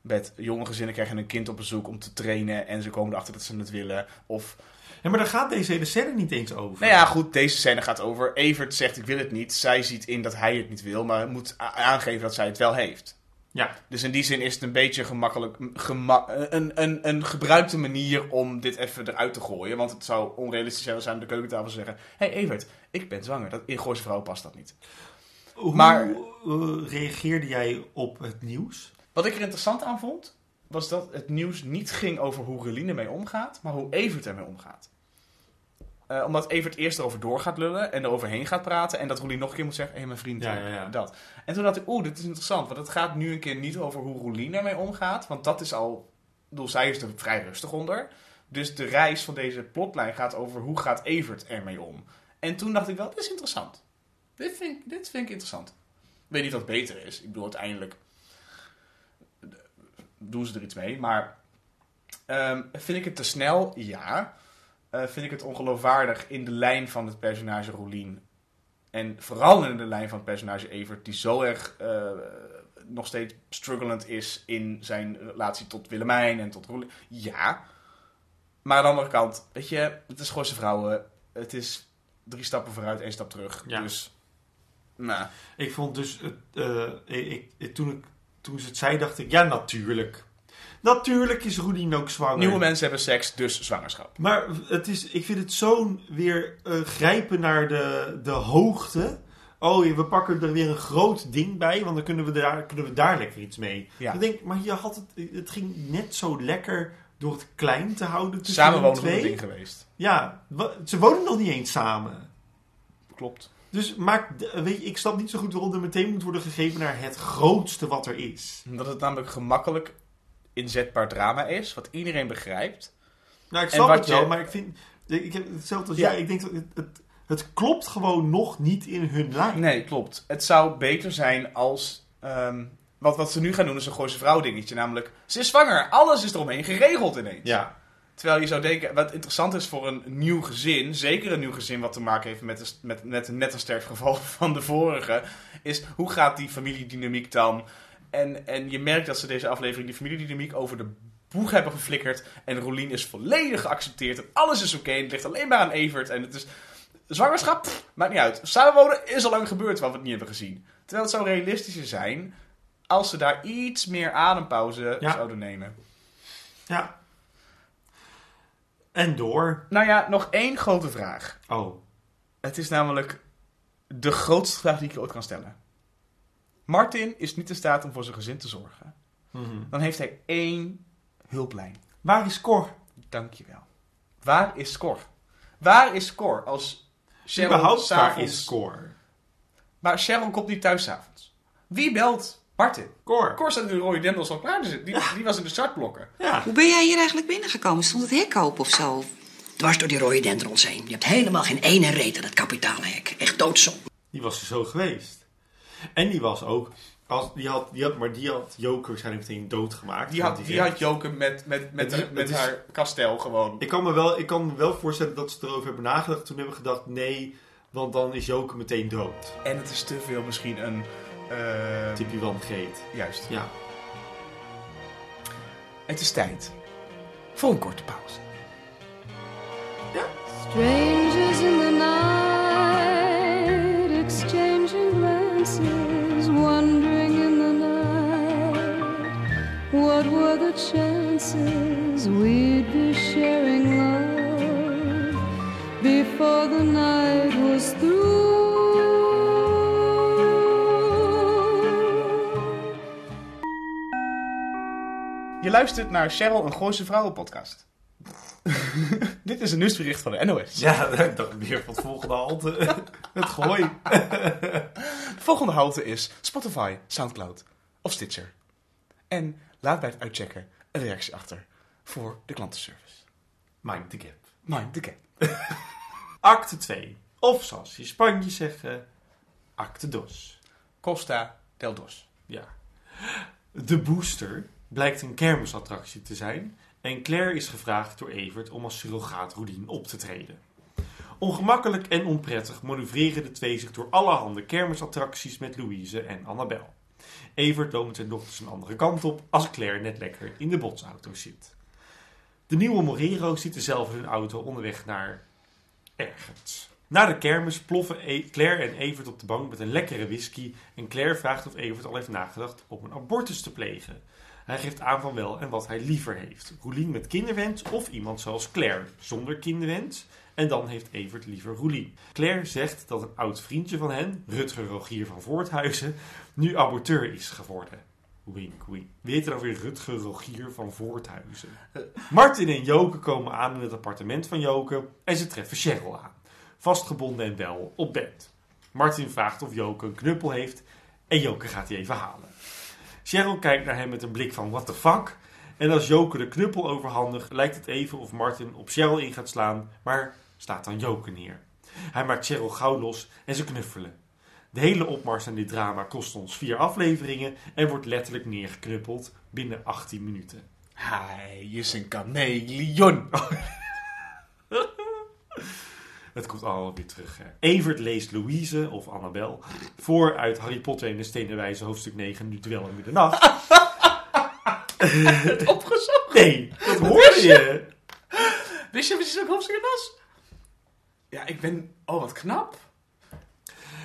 Met jonge gezinnen krijgen een kind op bezoek om te trainen... en ze komen erachter dat ze het willen. Of Ja, maar daar gaat deze hele scène niet eens over. nou ja, goed, deze scène gaat over. Evert zegt ik wil het niet. Zij ziet in dat hij het niet wil, maar moet aangeven dat zij het wel heeft. Ja. Dus in die zin is het een beetje gemakkelijk, gema een, een, een gebruikte manier om dit even eruit te gooien. Want het zou onrealistisch zijn om de keukentafel te zeggen... Hé hey Evert, ik ben zwanger. Dat, in Gooise vrouw past dat niet. Hoe Maar- eh, reageerde jij op het nieuws? Wat ik er interessant aan vond, was dat het nieuws niet ging over hoe Reline ermee omgaat, maar hoe Evert ermee omgaat. Eh, omdat Evert eerst erover door gaat lullen en eroverheen gaat praten. En dat Roelien nog een keer moet zeggen, hé hey, mijn vriend, Ja, eh, ja, ja. dat. En toen dacht ik, oeh, dit is interessant. Want het gaat nu een keer niet over hoe Roelien ermee omgaat. Want dat is al, bedoel, zij is er vrij rustig onder. Dus de reis van deze plotlijn gaat over hoe gaat Evert ermee om. En toen dacht ik wel, dit is interessant. Dit vind, ik- dit vind ik interessant. Ik weet niet wat beter is. Ik bedoel, uiteindelijk doen ze er iets mee. Maar Ehm, vind ik het te snel? Ja. Eh, vind ik het ongeloofwaardig in de lijn van het personage Rolien? En vooral in de lijn van het personage Evert, die zo erg eh, nog steeds strugglend is in zijn relatie tot Willemijn en tot Rolien. Ja. Maar aan de andere kant, weet je, het is Gooise vrouwen. Het is drie stappen vooruit, één stap terug. Ja. Dus, nou, Ik vond dus, eh, ik, ik- toen, ik, toen ze het zei, dacht ik, ja, natuurlijk. Natuurlijk is Roelien ook zwanger. nieuwe mensen hebben seks, dus zwangerschap. Maar het is, ik vind het zo'n weer eh, grijpen naar de, de hoogte. Oh, we pakken er weer een groot ding bij, want dan kunnen we daar, kunnen we daar lekker iets mee. Ja. Ik denk, maar je had het, het ging net zo lekker door het klein te houden tussen is een twee. ding geweest. Ja, ze wonen nog niet eens samen. Klopt. Dus maak, weet je, ik snap niet zo goed waarom er meteen moet worden gegeven naar het grootste wat er is. Omdat het namelijk gemakkelijk inzetbaar drama is, wat iedereen begrijpt. Nou, ik snap het wel, je- maar ik vind, ik heb hetzelfde als Ja. jij. Ik denk dat het, het, het klopt gewoon nog niet in hun lijn. Nee, klopt. Het zou beter zijn als... ehm, wat, wat ze nu gaan doen is een Gooise vrouw dingetje. Namelijk, ze is zwanger. Alles is eromheen geregeld ineens. Ja, Terwijl je zou denken, wat interessant is voor een nieuw gezin, zeker een nieuw gezin wat te maken heeft met, een, met, net een sterk geval van de vorige, is hoe gaat die familiedynamiek dan? En, en je merkt dat ze deze aflevering die familiedynamiek over de boeg hebben geflikkerd en Rolien is volledig geaccepteerd en alles is oké het ligt alleen maar aan Evert en het is... Zwangerschap, pff, maakt niet uit. Samenwonen is al lang gebeurd wat we het niet hebben gezien. Terwijl het zou realistischer zijn als ze daar iets meer adempauze Ja. zouden nemen. ja. En door. Nou ja, nog één grote vraag. Oh, Het is namelijk de grootste vraag die ik je ooit kan stellen. Martin is niet in staat om voor zijn gezin te zorgen. Mhm. Dan heeft hij één hulplijn. waar is Cor? Dankjewel. Waar is Cor? Waar is Cor als Cheryl Überhaupt waar s'avonds... is Cor? Maar Cheryl komt niet thuis s'avonds. Wie belt Martin? Cor. Cor staat in de rode dendels al klaar te zitten. Die, die was in de startblokken. Ja. Hoe ben jij hier eigenlijk binnengekomen? Stond het hek open of zo? Dwars door die rode dendrons heen. Je hebt helemaal geen ene reet aan het kapitaalhek. Echt doodzonde. Die was er zo geweest. En die was ook. Als, die had, die had, maar die had Joker waarschijnlijk meteen doodgemaakt. Die had, die had Joken met, met, met, Het haar- met het is- haar kastel gewoon. Ik kan, me wel, ik kan me wel voorstellen dat ze erover hebben nagedacht. Toen hebben gedacht: nee, want dan is Joker meteen dood. En het is te veel misschien een... eh, Tipje van Greet. Juist. Ja. Het is tijd voor een korte pauze. Strangers in the glances, wandering in the night. What were the chances we'd be sharing love before the night was through? Je luistert naar Cheryl, een Gooise Vrouwenpodcast. Dit is een nieuwsbericht van de NOS. Ja, ik dacht weer van het volgende halte. Het gooi. De volgende halte is Spotify, Soundcloud of Stitcher. En laat bij het uitchecken een reactie achter voor de klantenservice. Mind the gap. Mind the gap. Acte 2. Of zoals je Spanje zeggen, acte dos. Costa del Dos. Ja. De booster blijkt een kermisattractie te zijn en Claire is gevraagd door Evert om als surrogaat Roelien op te treden. Ongemakkelijk en onprettig manoeuvreren de twee zich door allerhande kermisattracties met Louise en Annabel. Evert loopt zijn dochters een andere kant op als Claire net lekker in de botsauto zit. De nieuwe Morero zitten zelf in hun auto onderweg naar ergens. Na de kermis ploffen E- Claire en Evert op de bank met een lekkere whisky en Claire vraagt of Evert al heeft nagedacht om een abortus te plegen. Hij geeft aan van wel en wat hij liever heeft. Roelien met kinderwens of iemand zoals Claire zonder kinderwens. En dan heeft Evert liever Roelien. Claire zegt dat een oud vriendje van hen, Rutger Rogier van Voorthuizen, nu aborteur is geworden. Wink, wink. Wie heet er nou weer Rutger Rogier van Voorthuizen? Martin en Joke komen aan in het appartement van Joke en ze treffen Cheryl aan. Vastgebonden en wel op bed. Martin vraagt of Joke een knuppel heeft en Joke gaat die even halen. Cheryl kijkt naar hem met een blik van what the fuck. En als Joke de knuppel overhandigt, lijkt het even of Martin op Cheryl in gaat slaan, maar slaat dan Joke neer. Hij maakt Cheryl gauw los en ze knuffelen. De hele opmars aan dit drama kost ons vier afleveringen en wordt letterlijk neergeknuppeld binnen 18 minuten. Hij is een chameleon. Het komt allemaal weer terug. Hè. Evert leest Louise, of Annabel, voor uit Harry Potter en de Stenen Wijze, hoofdstuk 9, Nu in Middernacht. Opgezocht. Nee, dat hoorde je. Wist je precies welk hoofdstuk het was? Ja, ik ben... Oh, wat knap.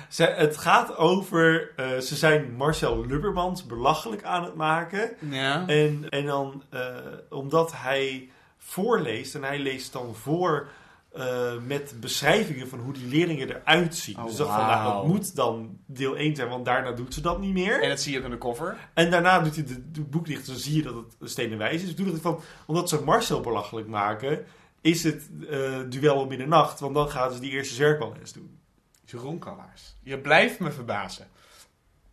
Ze, het gaat over, eh, ze zijn Marcel Lubbermans belachelijk aan het maken. Ja. En, en dan, eh, omdat hij voorleest, en hij leest dan voor eh, met beschrijvingen van hoe die leerlingen eruit zien. Oh, dus dat, van, nou, dat moet dan deel 1 zijn, want daarna doet ze dat niet meer. En dat zie je ook in de cover. En daarna doet hij de boek dicht, dan zie je dat het een stenen wijs is. Doe dat van, omdat ze Marcel belachelijk maken, is het eh, duel om middernacht, want dan gaan ze die eerste zwerkballes doen. Jeroen Kallaars. Je blijft me verbazen.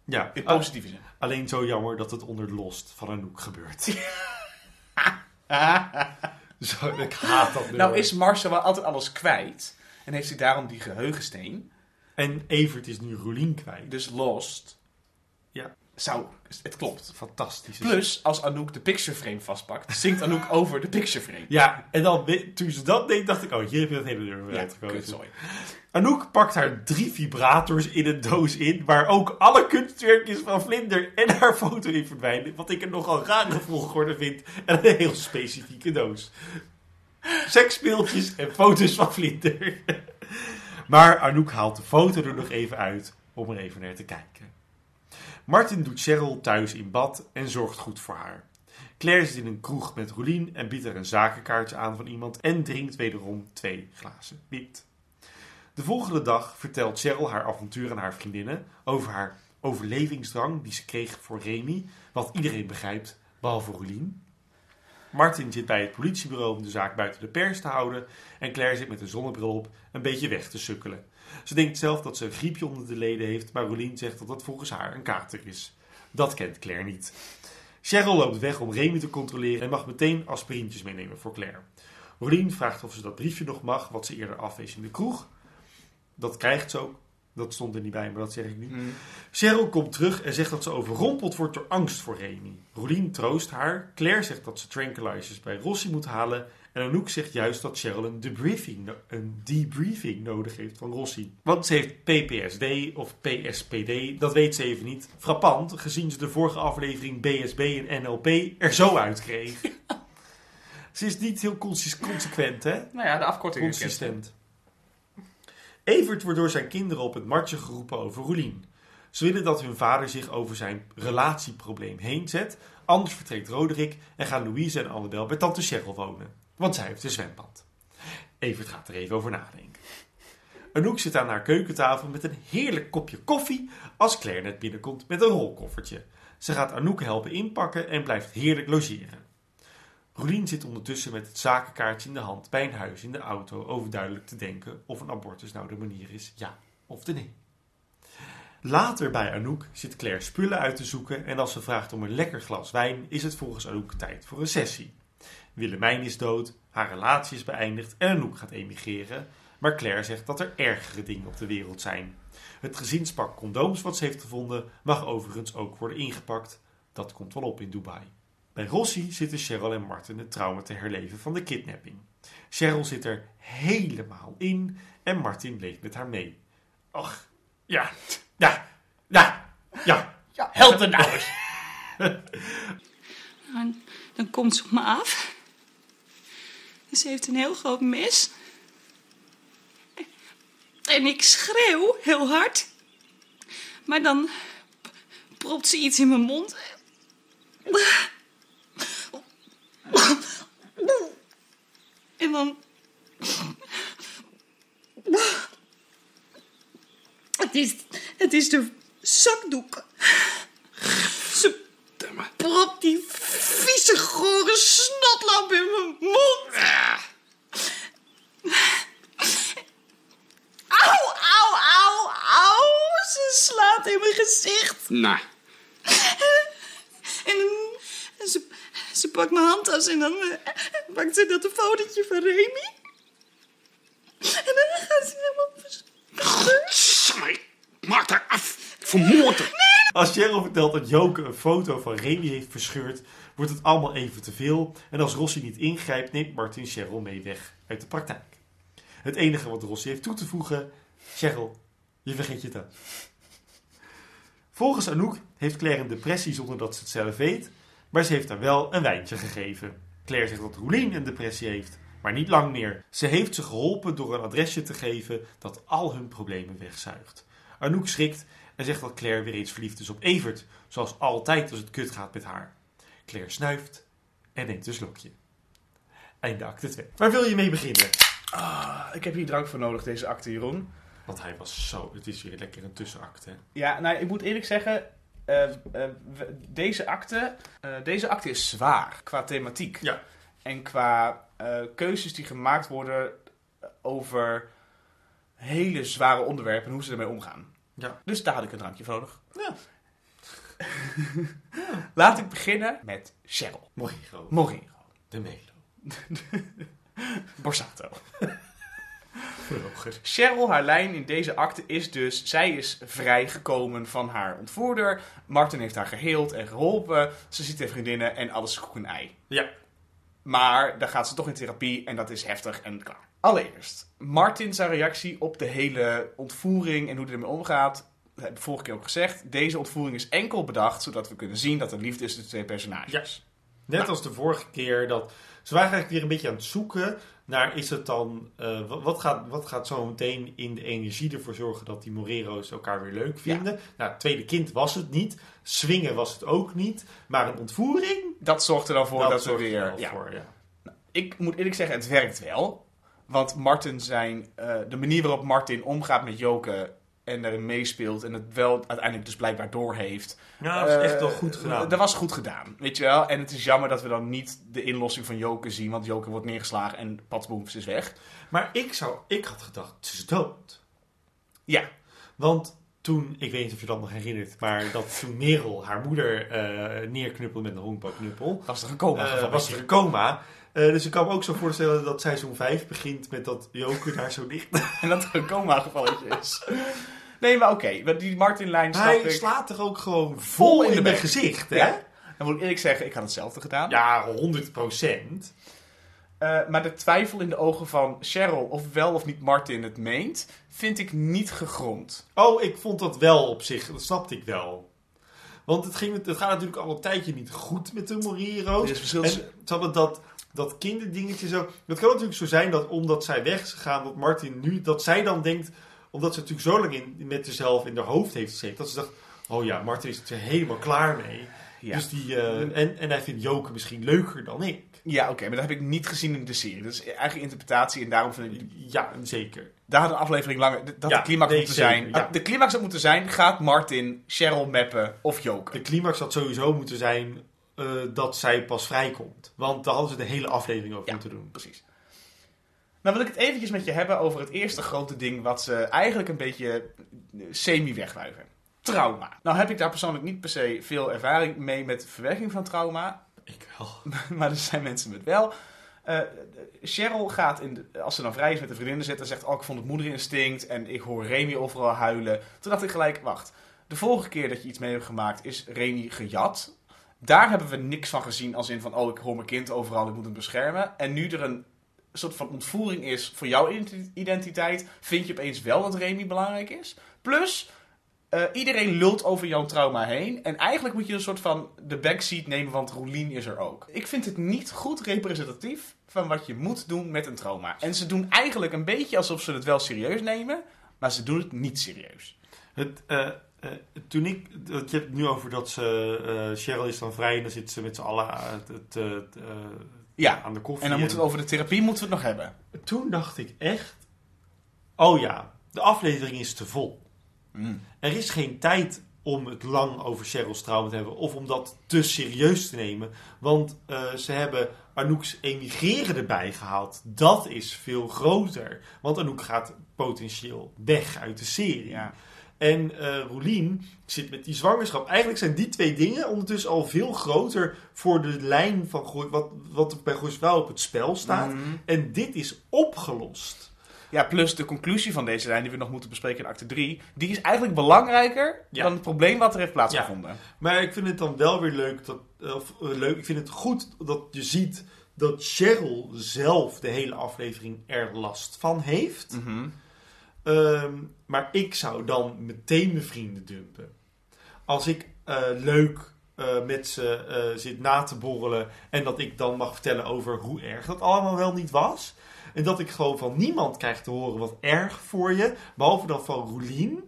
Ja, In ah, positieve zin. alleen zo jammer dat het onder de lost van Anouk gebeurt. Zo, ik haat dat nummer. Nou is Marcel wel altijd alles kwijt. En heeft hij daarom die geheugensteen. En Evert is nu Roelien kwijt. Dus Lost. Ja. Zou... Het klopt. Fantastisch. Plus, als Anouk de picture frame vastpakt, zingt Anouk over de picture frame. Ja, en dan, toen ze dat deed, dacht ik, oh, hier heb je dat hele nummer Ja, uitgekozen. Anouk pakt haar drie vibrators in een doos in, waar ook alle kunstwerkjes van Vlinder en haar foto in verdwijnen. Wat ik een nogal rare volgorde vind en een heel specifieke doos. Seksspeeltjes en foto's van Vlinder. Maar Anouk haalt de foto er nog even uit om er even naar te kijken. Martin doet Cheryl thuis in bad en zorgt goed voor haar. Claire zit in een kroeg met Roelien en biedt er een zakenkaartje aan van iemand en drinkt wederom twee glazen wit. De volgende dag vertelt Cheryl haar avontuur aan haar vriendinnen over haar overlevingsdrang die ze kreeg voor Remy, wat iedereen begrijpt, behalve Roelien. Martin zit bij het politiebureau om de zaak buiten de pers te houden en Claire zit met een zonnebril op een beetje weg te sukkelen. Ze denkt zelf dat ze een griepje onder de leden heeft, maar Roelien zegt dat dat volgens haar een kater is. Dat kent Claire niet. Cheryl loopt weg om Remy te controleren en mag meteen aspirintjes meenemen voor Claire. Roelien vraagt of ze dat briefje nog mag, wat ze eerder afwees in de kroeg. Dat krijgt ze ook. Dat stond er niet bij, maar dat zeg ik nu. Mm. Cheryl komt terug en zegt dat ze overrompeld wordt door angst voor Remy. Roelien troost haar. Claire zegt dat ze tranquilizers bij Rossi moet halen. En Anouk zegt juist dat Cheryl een debriefing, een debriefing nodig heeft van Rossi. Want ze heeft PPSD of PSPD, dat weet ze even niet. Frappant, gezien ze de vorige aflevering BSB en NLP er zo uitkreeg. ze is niet heel consequent, hè? Nou ja, de afkorting Consistent. Evert wordt door zijn kinderen op het matje geroepen over Roelien. Ze willen dat hun vader zich over zijn relatieprobleem heen zet. Anders vertrekt Roderick en gaan Louise en Annabel bij tante Cheryl wonen. Want zij heeft een zwembad. Evert gaat er even over nadenken. Anouk zit aan haar keukentafel met een heerlijk kopje koffie als Claire net binnenkomt met een rolkoffertje. Ze gaat Anouk helpen inpakken en blijft heerlijk logeren. Roelien zit ondertussen met het zakenkaartje in de hand bij een huis in de auto overduidelijk te denken of een abortus nou de manier is, ja of de nee. Later bij Anouk zit Claire spullen uit te zoeken en als ze vraagt om een lekker glas wijn is het volgens Anouk tijd voor een sessie. Willemijn is dood, haar relatie is beëindigd en Anouk gaat emigreren, maar Claire zegt dat er ergere dingen op de wereld zijn. Het gezinspak condooms wat ze heeft gevonden mag overigens ook worden ingepakt. Dat komt wel op in Dubai. Bij Rossi zitten Cheryl en Martin het trauma te herleven van de kidnapping. Cheryl zit er helemaal in en Martin leeft met haar mee. Ach, ja, ja, ja, ja. Ja, help er nou eens. En dan komt ze op me af. En ze heeft een heel groot mes. En ik schreeuw heel hard. Maar dan propt ze iets in mijn mond. En dan. Het is, het is de zakdoek. Ze propt die vieze, gore snotlamp in mijn mond. Auw, auw, auw, auw. Ze slaat in mijn gezicht. Nou, En, en ze, ze pakt mijn handtas en dan pakt ze dat een fotootje van Remy. En dan gaat ze helemaal... vers- Samai, maak daar af. vermoord hem. Als Cheryl vertelt dat Joke een foto van Remy heeft verscheurd, wordt het allemaal even te veel. En als Rossi niet ingrijpt, neemt Martin Cheryl mee weg uit de praktijk. Het enige wat Rossi heeft toe te voegen, Cheryl, je vergeet je tas. Volgens Anouk heeft Claire een depressie zonder dat ze het zelf weet, maar ze heeft haar wel een wijntje gegeven. Claire zegt dat Roelien een depressie heeft, maar niet lang meer. Ze heeft ze geholpen door een adresje te geven dat al hun problemen wegzuigt. Anouk schrikt en zegt dat Claire weer eens verliefd is op Evert, zoals altijd als het kut gaat met haar. Claire snuift en neemt een slokje. Einde acte 2. Waar wil je mee beginnen? Ah, ik heb hier drank voor nodig, deze acte, Jeroen. Want hij was zo... Het is weer lekker een tussenacte. Ja, nou, ik moet eerlijk zeggen, eh, eh, we- deze acte, eh, deze acte is zwaar qua thematiek. Ja. En qua eh, keuzes die gemaakt worden over hele zware onderwerpen en hoe ze ermee omgaan. Ja. Dus daar had ik een drankje voor nodig. Ja. Laat ik beginnen met Cheryl. Moriro. Morero. De Melo. Borsato. Cheryl, haar lijn in deze acte is dus... Zij is vrijgekomen van haar ontvoerder. Martin heeft haar geheeld en geholpen. Ze ziet haar vriendinnen en alles is koek en ei. Ja. Maar dan gaat ze toch in therapie en dat is heftig en klaar. Allereerst, Martin zijn reactie op de hele ontvoering en hoe hij ermee omgaat. Dat heb ik vorige keer ook gezegd. Deze ontvoering is enkel bedacht zodat we kunnen zien dat er liefde is tussen de twee personages. Net Nou. als de vorige keer dat... Ze waren eigenlijk weer een beetje aan het zoeken naar is het dan... eh, wat, wat gaat, wat gaat zo meteen in de energie ervoor zorgen dat die Morero's elkaar weer leuk vinden? Nou, het tweede kind was het niet. Swingen was het ook niet. Maar een ontvoering... Dat zorgt er dan voor dat, zorgt er weer... ja. voor, ja. Ik moet eerlijk zeggen, het werkt wel. Want Martin zijn... eh, de manier waarop Martin omgaat met Joke en daarin meespeelt... en het wel uiteindelijk dus blijkbaar doorheeft... Ja, dat is echt Eh, wel goed gedaan. Dat was goed gedaan, weet je wel. En het is jammer dat we dan niet de inlossing van Joke zien. Want Joke wordt neergeslagen en patsboom, ze is weg. Maar ik, zou, ik had gedacht, ze is dood. Ja, Want toen, ik weet niet of je dat nog herinnert, maar dat toen Merel haar moeder eh neerknuppelde met een honkbalknuppel, was er gekomen. eh, geval, was er een coma. Eh, dus ik kan me ook zo voorstellen dat seizoen 5 begint met dat Joke daar zo ligt. En dat er een coma-gevalletje is. Nee, maar oké. die Martin-lijn snap Hij ik. slaat er ook gewoon vol in, de mijn gezicht, hè? Ja. Dan moet ik eerlijk zeggen, ik had hetzelfde gedaan. Ja, 100 procent. Eh, maar de twijfel in de ogen van Cheryl, of wel of niet Martin het meent, vind ik niet gegrond. Oh, ik vond dat wel op zich, dat snapte ik wel. Want het, ging, het gaat natuurlijk al een tijdje niet goed met de Moriro's. En ze hadden dat, dat kinderdingetje zo. Het kan natuurlijk zo zijn dat omdat zij weg is gegaan, dat Martin nu, dat zij dan denkt, omdat ze natuurlijk zo lang in, met zichzelf in haar hoofd heeft gezeten, dat ze dacht, oh ja, Martin is er helemaal klaar mee. Ja, Dus die, eh, en, en hij vindt Joke misschien leuker dan ik. ja oké, maar dat heb ik niet gezien in de serie. Dat is eigen interpretatie en daarom vind ik... Ja, zeker. Daar had een aflevering langer... Dat Ja, de climax nee, moeten zijn. ja. De climax had moeten zijn, gaat Martin Cheryl mappen of Joke? De climax had sowieso moeten zijn eh, dat zij pas vrijkomt. Want daar hadden ze de hele aflevering over moeten doen. Precies. Nou wil ik het eventjes met je hebben over het eerste grote ding wat ze eigenlijk een beetje eh, semi-wegwuiven. Trauma. Nou heb ik daar persoonlijk niet per se veel ervaring mee met verwerking van trauma. Ik wel. maar er zijn mensen met wel. Eh, Cheryl gaat, in de- als ze dan vrij is met de vriendinnen zitten, zegt: Oh, ik vond het moederinstinct en ik hoor Remy overal huilen. Toen dacht ik gelijk: Wacht, de vorige keer dat je iets mee hebt gemaakt, is Remy gejat. Daar hebben we niks van gezien, als in van: Oh, ik hoor mijn kind overal, ik moet hem beschermen. En nu er een soort van ontvoering is voor jouw identi- identiteit, vind je opeens wel dat Remy belangrijk is. Plus. eh, iedereen lult over jouw trauma heen. En eigenlijk moet je een soort van de backseat nemen, want Roelien is er ook. Ik vind het niet goed representatief van wat je moet doen met een trauma. En ze doen eigenlijk een beetje alsof ze het wel serieus nemen, maar ze doen het niet serieus. Het, eh, eh, toen ik, je hebt nu over dat ze, eh, Cheryl is dan vrij en dan zit ze met z'n allen aan, het, Ja, aan de koffie. en dan moeten we het over de therapie moeten we het nog hebben. Toen dacht ik echt, oh ja, de aflevering is te vol. Er is geen tijd om het lang over Cheryl's trauma te hebben of om dat te serieus te nemen. Want eh, ze hebben Anouk's emigreren erbij gehaald. Dat is veel groter. Want Anouk gaat potentieel weg uit de serie. Ja. En eh Roelien zit met die zwangerschap. Eigenlijk zijn die twee dingen ondertussen al veel groter voor de lijn van Gooi- wat, wat er bij Goois Vrouw op het spel staat. Mhm. En dit is opgelost. Ja, plus de conclusie van deze lijn die we nog moeten bespreken in acte 3, die is eigenlijk belangrijker Ja. dan het probleem wat er heeft plaatsgevonden. Maar ik vind het dan wel weer leuk dat. Of, eh, leuk, ik vind het goed dat je ziet dat Cheryl zelf de hele aflevering er last van heeft. Mhm. Ehm, maar ik zou dan meteen mijn vrienden dumpen. Als ik eh, leuk eh, met ze eh, zit na te borrelen en dat ik dan mag vertellen over hoe erg dat allemaal wel niet was. En dat ik gewoon van niemand krijg te horen wat erg voor je, behalve dan van Roelien.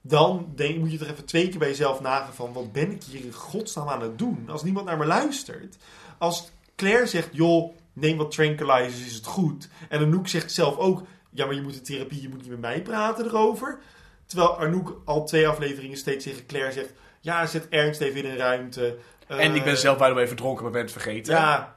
Dan denk, moet je toch even twee keer bij jezelf nagaan van wat ben ik hier in godsnaam aan het doen? Als niemand naar me luistert. Als Claire zegt, joh, neem wat tranquilizers, is het goed. En Anouk zegt zelf ook, ja, maar je moet in therapie, je moet niet met mij praten erover. Terwijl Anouk al twee afleveringen steeds tegen Claire zegt, ja, zet Ernst even in een ruimte. En ik ben Eh, zelf bij de way verdronken, maar ben het vergeten. Ja,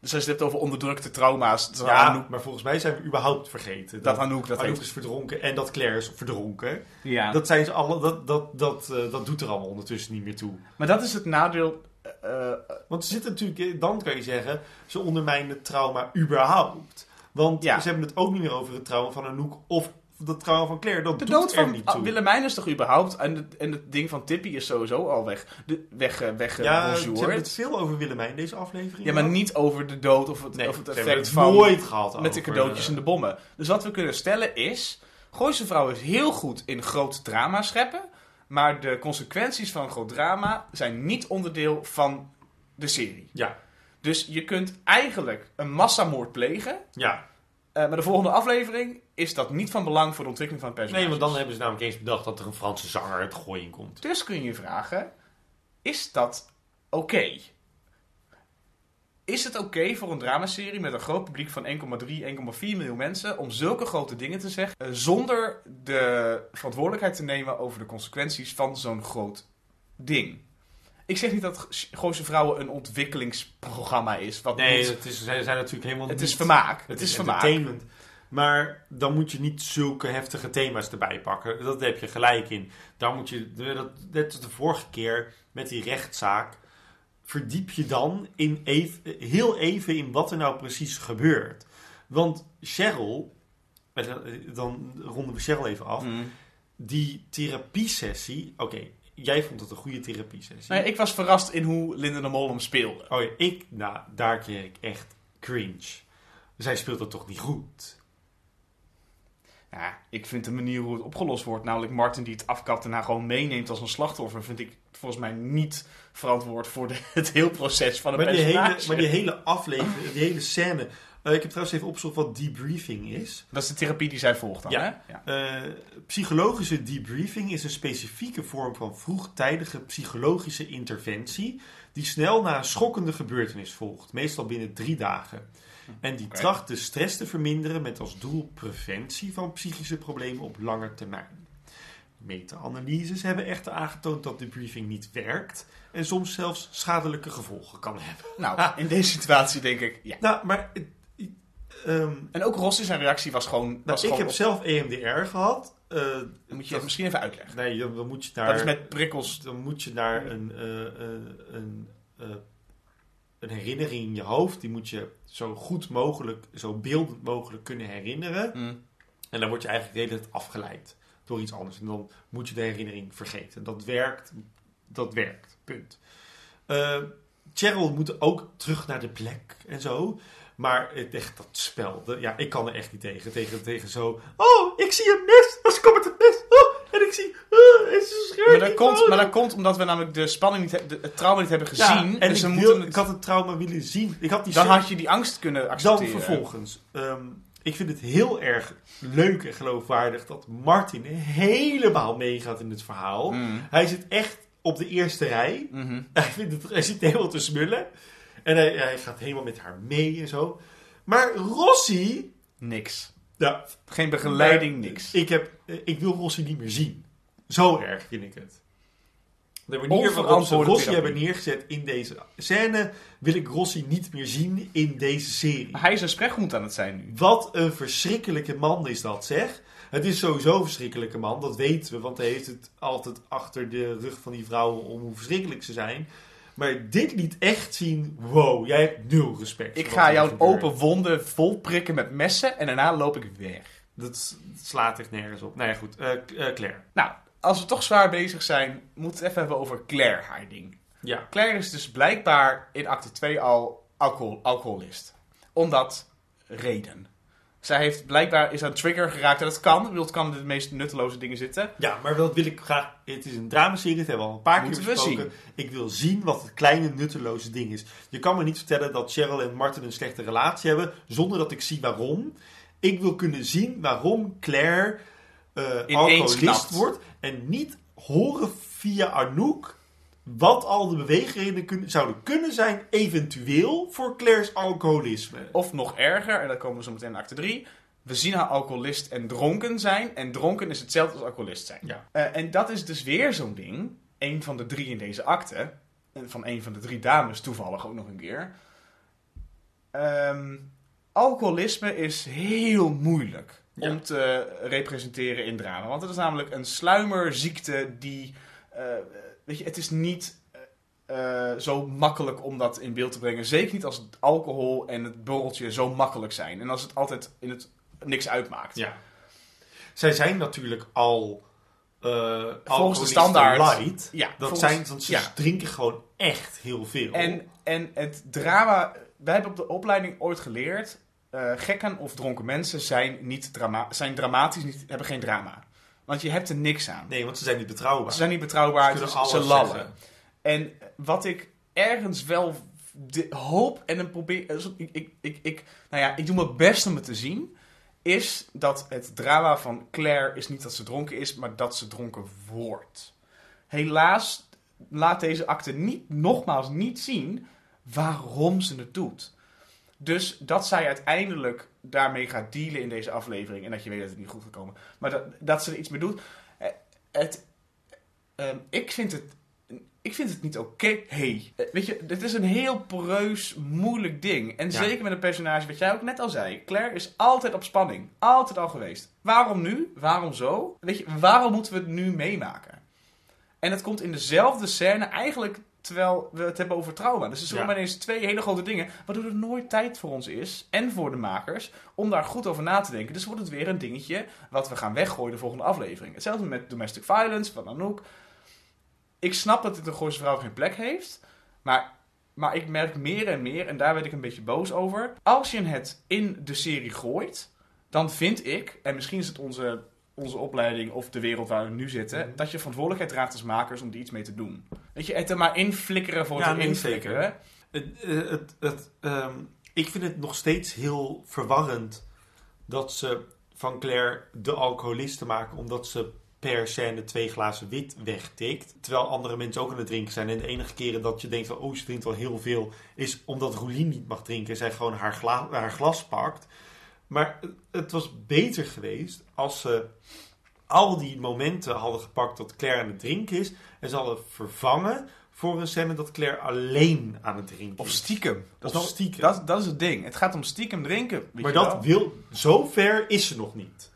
Dus als je het hebt over onderdrukte trauma's, dat ja Anouk, maar volgens mij zijn we überhaupt vergeten. dat Anouk dat Anouk heeft. is verdronken en dat Claire is verdronken. Ja. Dat, zijn ze alle, dat, dat, dat, eh, dat doet er allemaal ondertussen niet meer toe. Maar dat is het nadeel. eh, eh, Want ze zitten natuurlijk, dan kan je zeggen, ze ondermijnen het trauma überhaupt. Want Ja. ze hebben het ook niet meer over het trauma van Anouk of het trauma van Claire. Dat de doet dood er van niet toe. Willemijn is toch überhaupt. En het, en het ding van Tippy is sowieso al weg. De, weg, eh, weg ja, eh, ze hebben het veel over Willemijn deze aflevering. Ja, maar niet over de dood of het, Nee, of het effect het van. nooit gehad met de cadeautjes eh, en de bommen. Dus wat we kunnen stellen is. Gooise Vrouw is heel goed in groot drama scheppen. Maar de consequenties van groot drama zijn niet onderdeel van de serie. Ja, Dus je kunt eigenlijk een massamoord plegen. ja. eh, maar de volgende aflevering is dat niet van belang voor de ontwikkeling van het personage. Nee, want dan hebben ze namelijk eens bedacht dat er een Franse zanger het gooien in komt. Dus kun je je vragen: is dat oké? Is het oké voor een dramaserie met een groot publiek van 1,3, 1,4 miljoen mensen om zulke grote dingen te zeggen eh, zonder de verantwoordelijkheid te nemen over de consequenties van zo'n groot ding? Ik zeg niet dat Gooise Vrouwen een ontwikkelingsprogramma is. Wat Nee, het is, zij zijn natuurlijk helemaal het niet... is vermaak. Het, Het is is vermaak. entertainment. Maar dan moet je niet zulke heftige thema's erbij pakken. Dat heb je gelijk in. Dan moet je, dat, net als de vorige keer met die rechtszaak, verdiep je dan in even, heel even in wat er nou precies gebeurt. Want Cheryl, eh, dan ronden we Cheryl even af. Mm. Die therapiesessie, oké, jij vond het een goede therapiesessie. Nee, ik was verrast in hoe Linda de Mol hem speelde. Oh ja, ik, nou, daar kreeg ik echt cringe. Zij speelt dat toch niet goed? Ja, ik vind de manier hoe het opgelost wordt, namelijk Martin die het afkapt en haar gewoon meeneemt als een slachtoffer, vind ik volgens mij niet verantwoord voor de, het heel proces van een Maar die, hele, maar die hele aflevering, die hele scène. Eh, ik heb trouwens even opgezocht wat debriefing is. Dat is de therapie die zij volgt dan, Ja. hè? Ja. Eh, psychologische debriefing is een specifieke vorm van vroegtijdige psychologische interventie. die snel na een schokkende gebeurtenis volgt, meestal binnen drie dagen. En die tracht de stress te verminderen met als doel preventie van psychische problemen op lange termijn. Meta-analyses hebben echter aangetoond dat debriefing niet werkt en soms zelfs schadelijke gevolgen kan hebben. Nou, in deze situatie denk ik, ja. Nou, maar ehm, En ook Rossi zijn reactie was gewoon... nou, was ik gewoon heb op- zelf EMDR gehad. Eh, Dan moet je het misschien even uitleggen. nee, dan, dan moet je naar Dat is met prikkels. dan moet je naar een, eh, eh, een, eh, een herinnering in je hoofd. Die moet je zo goed mogelijk, zo beeldend mogelijk kunnen herinneren. Mm. En dan word je eigenlijk de hele tijd afgeleid door iets anders. En dan moet je de herinnering vergeten. Dat werkt. Dat werkt. Punt. Cheryl moet ook terug naar de plek en zo. Maar het, echt dat spel, de- ja, ik kan er echt niet tegen. Tegen, tegen zo, oh, ik zie een mes. Oh, ze komt met een. Oh, en ik zie, oh, en ze scheurt Maar dat, komt, Oh. maar dat komt omdat we namelijk de spanning niet de- het trauma niet hebben Ja, gezien. en dus ik, wil- het- ik had het trauma willen zien. Ik had die dan had je die angst kunnen dan accepteren. vervolgens. ehm, ik vind het heel erg leuk en geloofwaardig dat Martin helemaal meegaat in het verhaal. Mm. Hij zit echt op de eerste rij. Mhm. Hij, vindt het, hij zit helemaal te smullen. En hij, hij gaat helemaal met haar mee en zo. Maar Rossi... Niks. Ja, Geen begeleiding, niks. ik, heb, eh, ik wil Rossi niet meer zien. Zo erg vind ik het. De manier waarop ze Rossi therapie. hebben neergezet in deze scène... wil ik Rossi niet meer zien in deze serie. Hij is een sprechhond aan het zijn nu. Wat een verschrikkelijke man is dat, zeg. Het is sowieso een verschrikkelijke man, dat weten we. Want hij heeft het altijd achter de rug van die vrouwen om hoe verschrikkelijk ze zijn. Maar dit liet echt zien, wow, jij hebt nul respect. Ik ga jouw open wonden vol prikken met messen en daarna loop ik weg. Dat slaat echt nergens op. Nou ja, goed. Eh, eh, Claire. Nou, als we toch zwaar bezig zijn, moeten we het even hebben over Claire, haar ding. Ja. Claire is dus blijkbaar in acte 2 al alcohol, alcoholist. Omdat reden. Zij heeft blijkbaar is aan trigger geraakt en dat kan. Ik bedoel, Het kan in de meest nutteloze dingen zitten. Ja, maar wat wil ik graag... Het is een dramaserie, dat hebben we al een paar Moeten keer besproken. Ik wil zien wat het kleine nutteloze ding is. Je kan me niet vertellen dat Cheryl en Martin een slechte relatie hebben... zonder dat ik zie waarom. Ik wil kunnen zien waarom Claire eh alcoholist wordt... en niet horen via Anouk... wat al de beweegredenen zouden kunnen zijn... eventueel voor Claire's alcoholisme. Of nog erger, en dan komen we zo meteen in acte 3. We zien haar alcoholist en dronken zijn. En dronken is hetzelfde als alcoholist zijn. Ja. Eh, en dat is dus weer zo'n ding. Een van de drie in deze acte. En van een van de drie dames toevallig ook nog een keer. Ehm, alcoholisme is heel moeilijk Ja. om te representeren in drama. Want het is namelijk een sluimerziekte die... eh, weet je, het is niet eh, zo makkelijk om dat in beeld te brengen. Zeker niet als alcohol en het borreltje zo makkelijk zijn. En als het altijd in het niks uitmaakt. Ja. Zij zijn natuurlijk al... eh Volgens de standaard. light. Ja, Dat volgens- zijn, want ze ja. drinken gewoon echt heel veel. En, en het drama... Wij hebben op de opleiding ooit geleerd... eh, gekken of dronken mensen zijn, niet drama zijn dramatisch, niet, hebben geen drama. Want je hebt er niks aan. Nee, want ze zijn niet betrouwbaar. Ze zijn niet betrouwbaar, Ze dus ze lallen. zeggen. En wat ik ergens wel de hoop en een probeer... dus Ik, ik, ik, ik, nou ja, ik doe mijn best om het te zien... is dat het drama van Claire is niet dat ze dronken is... maar dat ze dronken wordt. Helaas laat deze acte niet, nogmaals niet zien... waarom ze het doet. Dus dat zij uiteindelijk daarmee gaat dealen in deze aflevering... en dat je weet dat het niet goed gaat komen... maar dat, dat ze er iets mee doet... eh, Het, Ehm, ik vind het. Ik vind het niet oké. Hey. Eh, Weet je, dit is een heel poreus, moeilijk ding. En Ja. zeker met een personage, wat jij ook net al zei. Claire is altijd op spanning. Altijd al geweest. Waarom nu? Waarom zo? Weet je, waarom moeten we het nu meemaken? En het komt in dezelfde scène eigenlijk terwijl we het hebben over trauma. Dus er zijn Ja. ineens twee hele grote dingen, waardoor er nooit tijd voor ons is, en voor de makers, om daar goed over na te denken. Dus wordt het weer een dingetje wat we gaan weggooien de volgende aflevering. Hetzelfde met domestic violence van Anouk. Ik snap dat dit een Gooise vrouw geen plek heeft, maar, maar ik merk meer en meer, en daar werd ik een beetje boos over. Als je het in de serie gooit, dan vind ik, en misschien is het onze, onze opleiding of de wereld waar we nu zitten, dat je verantwoordelijkheid draagt als makers om er iets mee te doen. Weet je, het er maar inflikkeren voor Ja, het nee, erin flikkeren. Het, eh, het, het, ehm, ik vind het nog steeds heel verwarrend dat ze van Claire de alcoholiste maken, omdat ze per scène twee glazen wit wegtikt. Terwijl andere mensen ook aan het drinken zijn. En de enige keren dat je denkt van, oh, ze drinkt wel heel veel, is omdat Roelien niet mag drinken en zij gewoon haar, gla- haar glas pakt. Maar het was beter geweest als ze al die momenten hadden gepakt dat Claire aan het drinken is. En ze hadden vervangen voor een scène dat Claire alleen aan het drinken Of stiekem. Dat is, Of nog- stiekem. Dat, dat is het ding. Het gaat om stiekem drinken. maar dat wel. wil, zover is ze nog niet.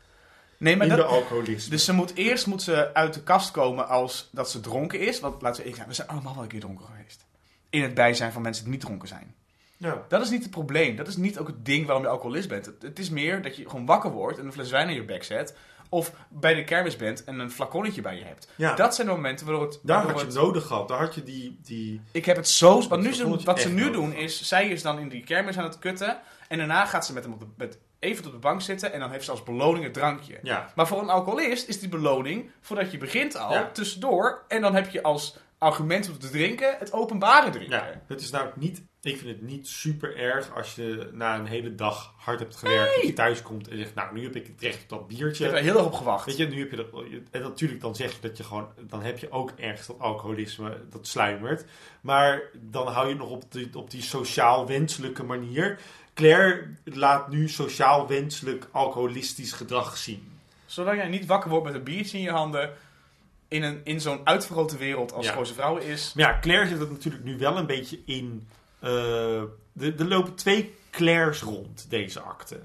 Nee, maar in dat, de alcoholisme. Dus ze moet, eerst moet ze uit de kast komen als dat ze dronken is. Want laten we zijn, we zijn allemaal wel een keer dronken geweest. In het bijzijn van mensen die niet dronken zijn. ja. Dat is niet het probleem. Dat is niet ook het ding waarom je alcoholist bent. Het, het is meer dat je gewoon wakker wordt en een fles wijn in je bek zet. Of bij de kermis bent en een flaconnetje bij je hebt. Ja. Dat zijn de momenten waardoor het... Daar waardoor had je het- nodig gehad. Daar had je die... die Ik heb het zo... Wat, nu ze, wat ze nu nodig. doen is... Zij is dan in die kermis aan het kutten. En daarna gaat ze met hem op de, met, even op de bank zitten. En dan heeft ze als beloning het drankje. ja. Maar voor een alcoholist is die beloning, voordat je begint al, Ja. tussendoor. En dan heb je als argument om te drinken het openbare drinken. Ja, het is namelijk niet... Ik vind het niet super erg als je na een hele dag hard hebt gewerkt... dat je thuis komt en zegt... Nou, nu heb ik het recht op dat Ik biertje. heb er heel erg op gewacht. Weet je, nu heb je dat... En natuurlijk dan zeg je dat je gewoon... Dan heb je ook ergens dat alcoholisme, dat sluimert. Maar dan hou je het nog op die, op die sociaal wenselijke manier. Claire laat nu sociaal wenselijk alcoholistisch gedrag zien. Zolang jij niet wakker wordt met een biertje in je handen. In, een, in zo'n uitvergrote wereld als Ja. Gooise Vrouwen is. Maar ja, Claire zit het natuurlijk nu wel een beetje in... eh, er, er lopen twee Claires rond, deze akte.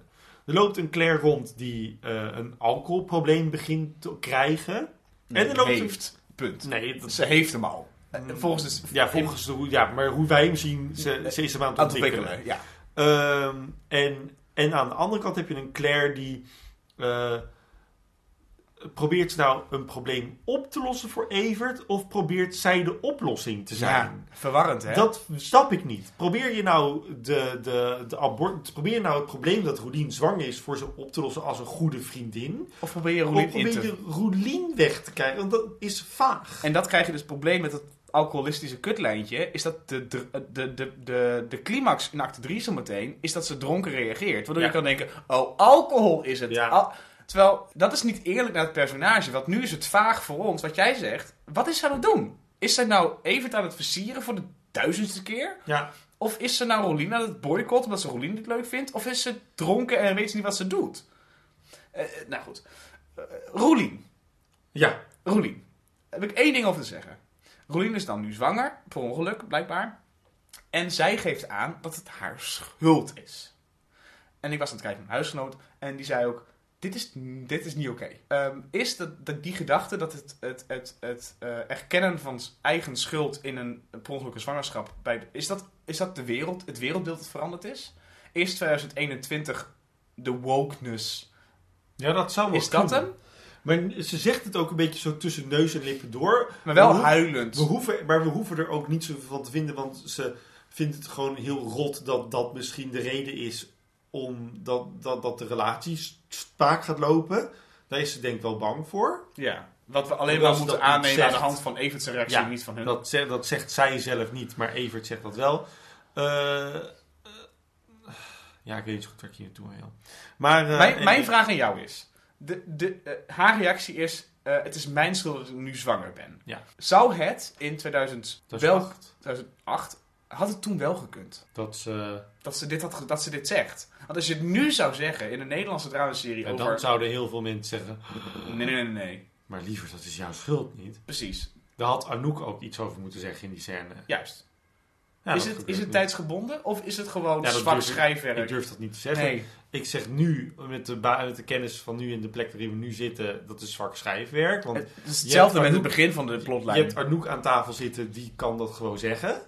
Er loopt een Claire rond die eh, een alcoholprobleem begint te krijgen. en er loopt een-. Punt. Nee, dat, Ze heeft hem al. Eh, Volgens de, ja, volgens de, hoe- ja, maar hoe wij hem zien, ze, ze is hem aan het aan het ontwikkelen. ontwikkelen. Ja. Ehm, en, en aan de andere kant heb je een Claire die eh, probeert ze nou een probleem op te lossen voor Evert? Of probeert zij de oplossing te zijn? Ja, verwarrend hè? Dat snap ik niet. Probeer je nou, de, de, de abort, probeer je nou het probleem dat Roelien zwanger is voor ze op te lossen als een goede vriendin? Of probeer je Of Roelien in probeer je Roelien weg te krijgen? Want dat is vaag. En dat krijg je dus het probleem met het alcoholistische kutlijntje, is dat de, de, de, de, de, climax in acte 3 zometeen, is dat ze dronken reageert. Waardoor Ja. je kan denken, oh, alcohol is het. Ja. Al- Terwijl, dat is niet eerlijk naar het personage, want nu is het vaag voor ons, wat jij zegt. Wat is ze aan het doen? Is zij nou Evert aan het versieren voor de duizendste keer? Ja, Of is ze nou Rolien aan het boycotten omdat ze Rolien niet leuk vindt? Of is ze dronken en weet ze niet wat ze doet? Eh, eh, nou goed. Eh Rolien. ja. Roelien, daar heb ik één ding over te zeggen. Roelien is dan nu zwanger, per ongeluk blijkbaar. En zij geeft aan dat het haar schuld is. En ik was aan het kijken met mijn huisgenoot en die zei ook, dit is, dit is niet oké. Ehm, is dat, dat die gedachte dat het, het, het, het eh, erkennen van eigen schuld in een per ongelukke zwangerschap, bij, is, dat, is dat de wereld, het wereldbeeld dat veranderd is? Is 2021 de wokeness, ja, dat zou wel is dat hem? Maar ze zegt het ook een beetje zo tussen neus en lippen door. Maar wel We hoeven- huilend. We hoeven, maar we hoeven er ook niet zoveel van te vinden, want ze vindt het gewoon heel rot dat dat misschien de reden is om dat, dat, dat de relatie spaak gaat lopen. Daar is ze denk ik wel bang voor. Ja, wat we alleen maar moeten aannemen aan de hand van Evert's reactie, Ja, niet van hun. Dat, zegt, dat zegt zij zelf niet, maar Evert zegt dat wel. Eh, eh, ja, ik weet niet zo goed waar ik hier naartoe wil. Maar, eh, mijn, mijn vraag aan jou is, de, de, haar reactie is, het is mijn schuld dat ik nu zwanger ben. Ja. Zou het in 2000, Dat is wel, acht. 2008, had het toen wel gekund? Dat ze, Dat ze, dit had, dat ze dit zegt. Want als je het nu zou zeggen in een Nederlandse dramaserie ja, over... dan zouden heel veel mensen zeggen, Nee, nee, nee, nee. maar liever, dat is jouw schuld niet. Precies. Daar had Anouk ook iets over moeten zeggen in die scène. Juist. Ja, is het, is het tijdsgebonden of is het gewoon Ja, zwak schrijfwerk? Ik durf dat niet te zeggen. nee. Ik zeg nu, met de, ba- met de kennis van nu en de plek waarin we nu zitten, dat is zwak schrijfwerk. Want Het is je hetzelfde met het begin van de je plotlijn. hebt Arnoek aan tafel zitten, die kan dat gewoon zeggen.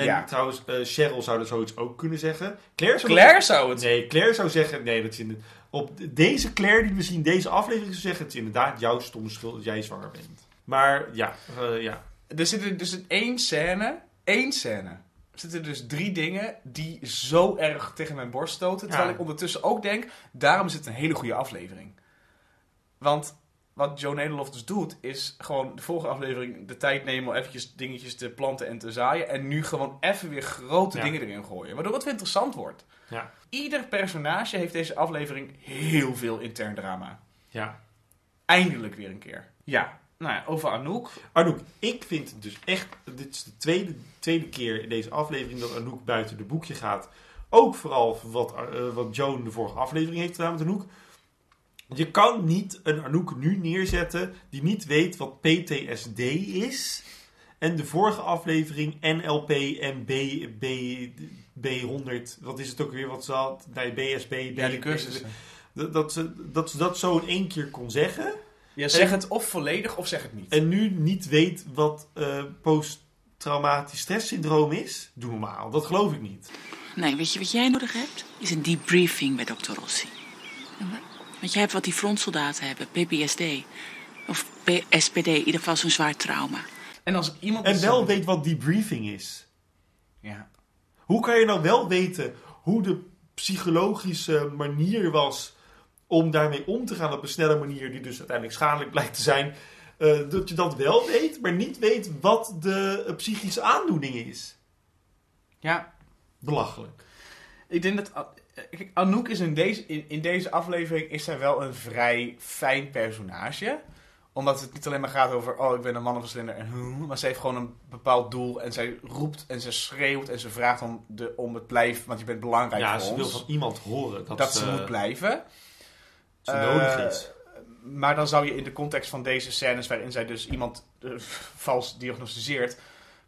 En Ja. trouwens, eh, Cheryl zou er zoiets ook kunnen zeggen. Claire zou Claire zou het... Nee, Claire zou zeggen, nee, dat is in op de- deze Claire die we zien deze aflevering zou zeggen, het is inderdaad jouw stomme schuld dat jij zwanger bent. Maar ja, eh, ja. Er zitten dus in één scène, één scène, zitten dus drie dingen die zo erg tegen mijn borst stoten. Terwijl Ja. ik ondertussen ook denk, daarom is het een hele goede aflevering. Want wat Joe Nederlof dus doet, is gewoon de vorige aflevering de tijd nemen om eventjes dingetjes te planten en te zaaien. En nu gewoon even weer grote Ja. dingen erin gooien. Waardoor het weer interessant wordt. Ja. Ieder personage heeft deze aflevering heel veel intern drama. ja. Eindelijk weer een keer. Ja, nou ja, over Anouk. Anouk, ik vind het dus echt, dit is de tweede, tweede keer in deze aflevering dat Anouk buiten de boekje gaat. Ook vooral wat, eh, wat Joan de vorige aflevering heeft gedaan met Anouk. Je kan niet een Anouk nu neerzetten die niet weet wat PTSD is. En de vorige aflevering NLP en B, B, B100, wat is het ook weer wat ze had? Nee, BSB. Ja, die cursussen. Dat, dat, ze, dat ze dat zo in één keer kon zeggen. Ja, zeg het of volledig of zeg het niet. En nu niet weet wat eh, posttraumatisch stresssyndroom is. Doe normaal, dat geloof ik niet. Nee, weet je wat jij nodig hebt? Is een debriefing bij dokter Rossi. Want jij hebt wat die frontsoldaten hebben, PPSD. Of SPD, in ieder geval zo'n zwaar trauma. En als iemand... En wel weet wat debriefing is. Ja. Hoe kan je nou wel weten hoe de psychologische manier was om daarmee om te gaan op een snelle manier, die dus uiteindelijk schadelijk blijkt te zijn, eh, dat je dat wel weet, maar niet weet wat de eh, psychische aandoening is. Ja, Belachelijk. ik denk dat... Kijk, Anouk is in deze, in, in deze aflevering is zij wel een vrij fijn personage. Omdat het niet alleen maar gaat over... Oh, ik ben een mannenverslinder en... hm, Maar ze heeft gewoon een bepaald doel. En zij roept en ze schreeuwt en ze vraagt om, de, om het blijven. Want je bent belangrijk Ja, voor ze wil ons. van iemand horen dat, dat ze ze, moet blijven. ze nodig Eh, is. Maar dan zou je in de context van deze scènes, waarin zij dus iemand eh, vals diagnosticeert,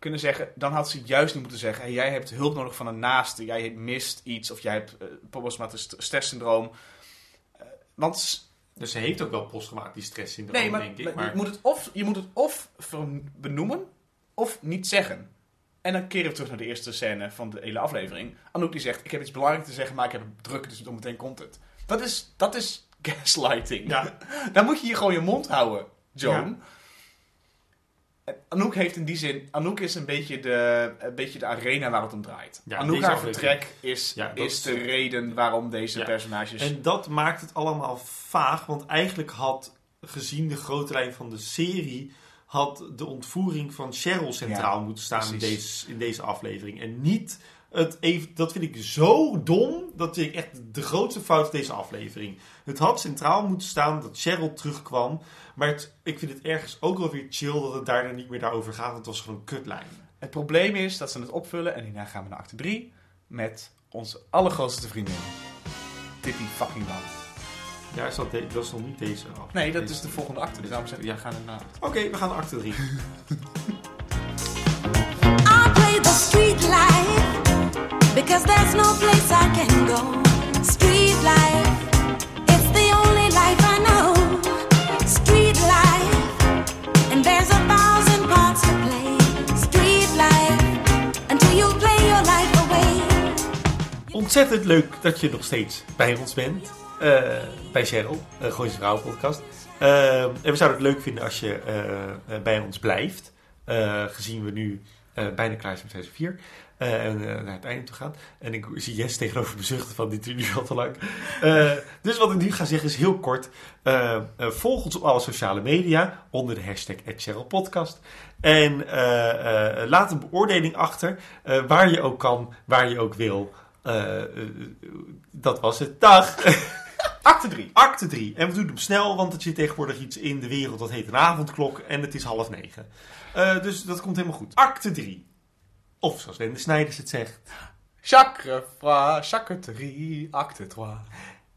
kunnen zeggen: dan had ze juist niet moeten zeggen: hey, jij hebt hulp nodig van een naaste, jij mist iets, of jij hebt uh, posttraumatisch stresssyndroom. Eh, want Dus ze heeft ook wel posttraumatisch stresssyndroom, nee, maar, denk ik. maar Je, moet het of, je moet het of benoemen of niet zeggen. En dan keren we terug naar de eerste scène van de hele aflevering. Anouk die zegt: Ik heb iets belangrijks te zeggen, maar ik heb druk, dus meteen komt het. Dat is, dat is gaslighting. Ja. Dan moet je hier gewoon je mond houden, Joan. Ja. Anouk heeft in die zin... Anouk is een beetje de, een beetje de arena waar het om draait. Ja, Anouk haar vertrek is, Ja, is is- de reden waarom deze Ja. personages... En dat maakt het allemaal vaag, want eigenlijk had, gezien de grote lijn van de serie, had de ontvoering van Cheryl centraal Ja, moeten staan in deze, in deze aflevering. En niet het even, dat vind ik zo dom, dat vind ik echt de grootste fout van deze aflevering. Het had centraal moeten staan dat Cheryl terugkwam, maar het, ik vind het ergens ook wel weer chill dat het daarna niet meer daarover gaat, want het was gewoon een kutlijn. Het probleem is dat ze het opvullen en hierna gaan we naar acte 3 met onze allergrootste vriendin. Tippy fucking Bam. Ja, is dat, de- dat is nog niet deze af. Nee, dat Deze- is de volgende acte. Dus daarom zeg ik, ja, we gaan er naar acte. Oké, we gaan naar acte 3. I play the street because there's no place I can go. Street life, it's the only life I know. Street life, and there's a thousand parts to play. Street life, until you play your life away. Ontzettend leuk dat je nog steeds bij ons bent. eh, bij Cheryl, uh, Gooise Vrouwen podcast. Eh, en we zouden het leuk vinden als je eh, eh, bij ons blijft. Eh, gezien we nu eh, bijna klaar zijn met seizoen 4. Eh, en eh, naar het einde toe gaan. En ik zie Jess tegenover me zuchten van dit duurt nu al te lang. Eh, dus wat ik nu ga zeggen is heel kort. Volg ons op alle sociale media onder de hashtag @CherylPodcast. En laat een beoordeling achter. waar je ook kan, waar je ook wil. Dat was het. Dag! Acte 3. Acte 3. En we doen hem snel, want er zit tegenwoordig iets in de wereld dat heet een avondklok. En het is half negen. Dus dat komt helemaal goed. Acte 3. Of zoals Wende Snijders het zegt. Chakre, fra, chakre 3, acte 3.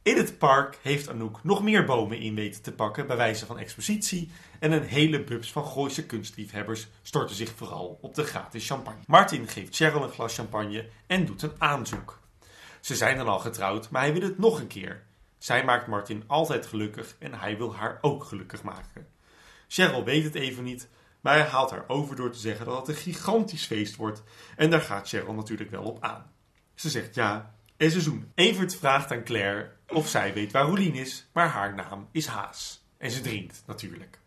In het park heeft Anouk nog meer bomen in weten te pakken bij wijze van expositie. En een hele bubs van Gooise kunstliefhebbers storten zich vooral op de gratis champagne. Martin geeft Cheryl een glas champagne en doet een aanzoek. Ze zijn dan al getrouwd, maar hij wil het nog een keer. Zij maakt Martin altijd gelukkig en hij wil haar ook gelukkig maken. Cheryl weet het even niet, maar hij haalt haar over door te zeggen dat het een gigantisch feest wordt. En daar gaat Cheryl natuurlijk wel op aan. Ze zegt ja en ze zoenen. Evert vraagt aan Claire of zij weet waar Roelien is, maar haar naam is Haas. En ze drinkt natuurlijk.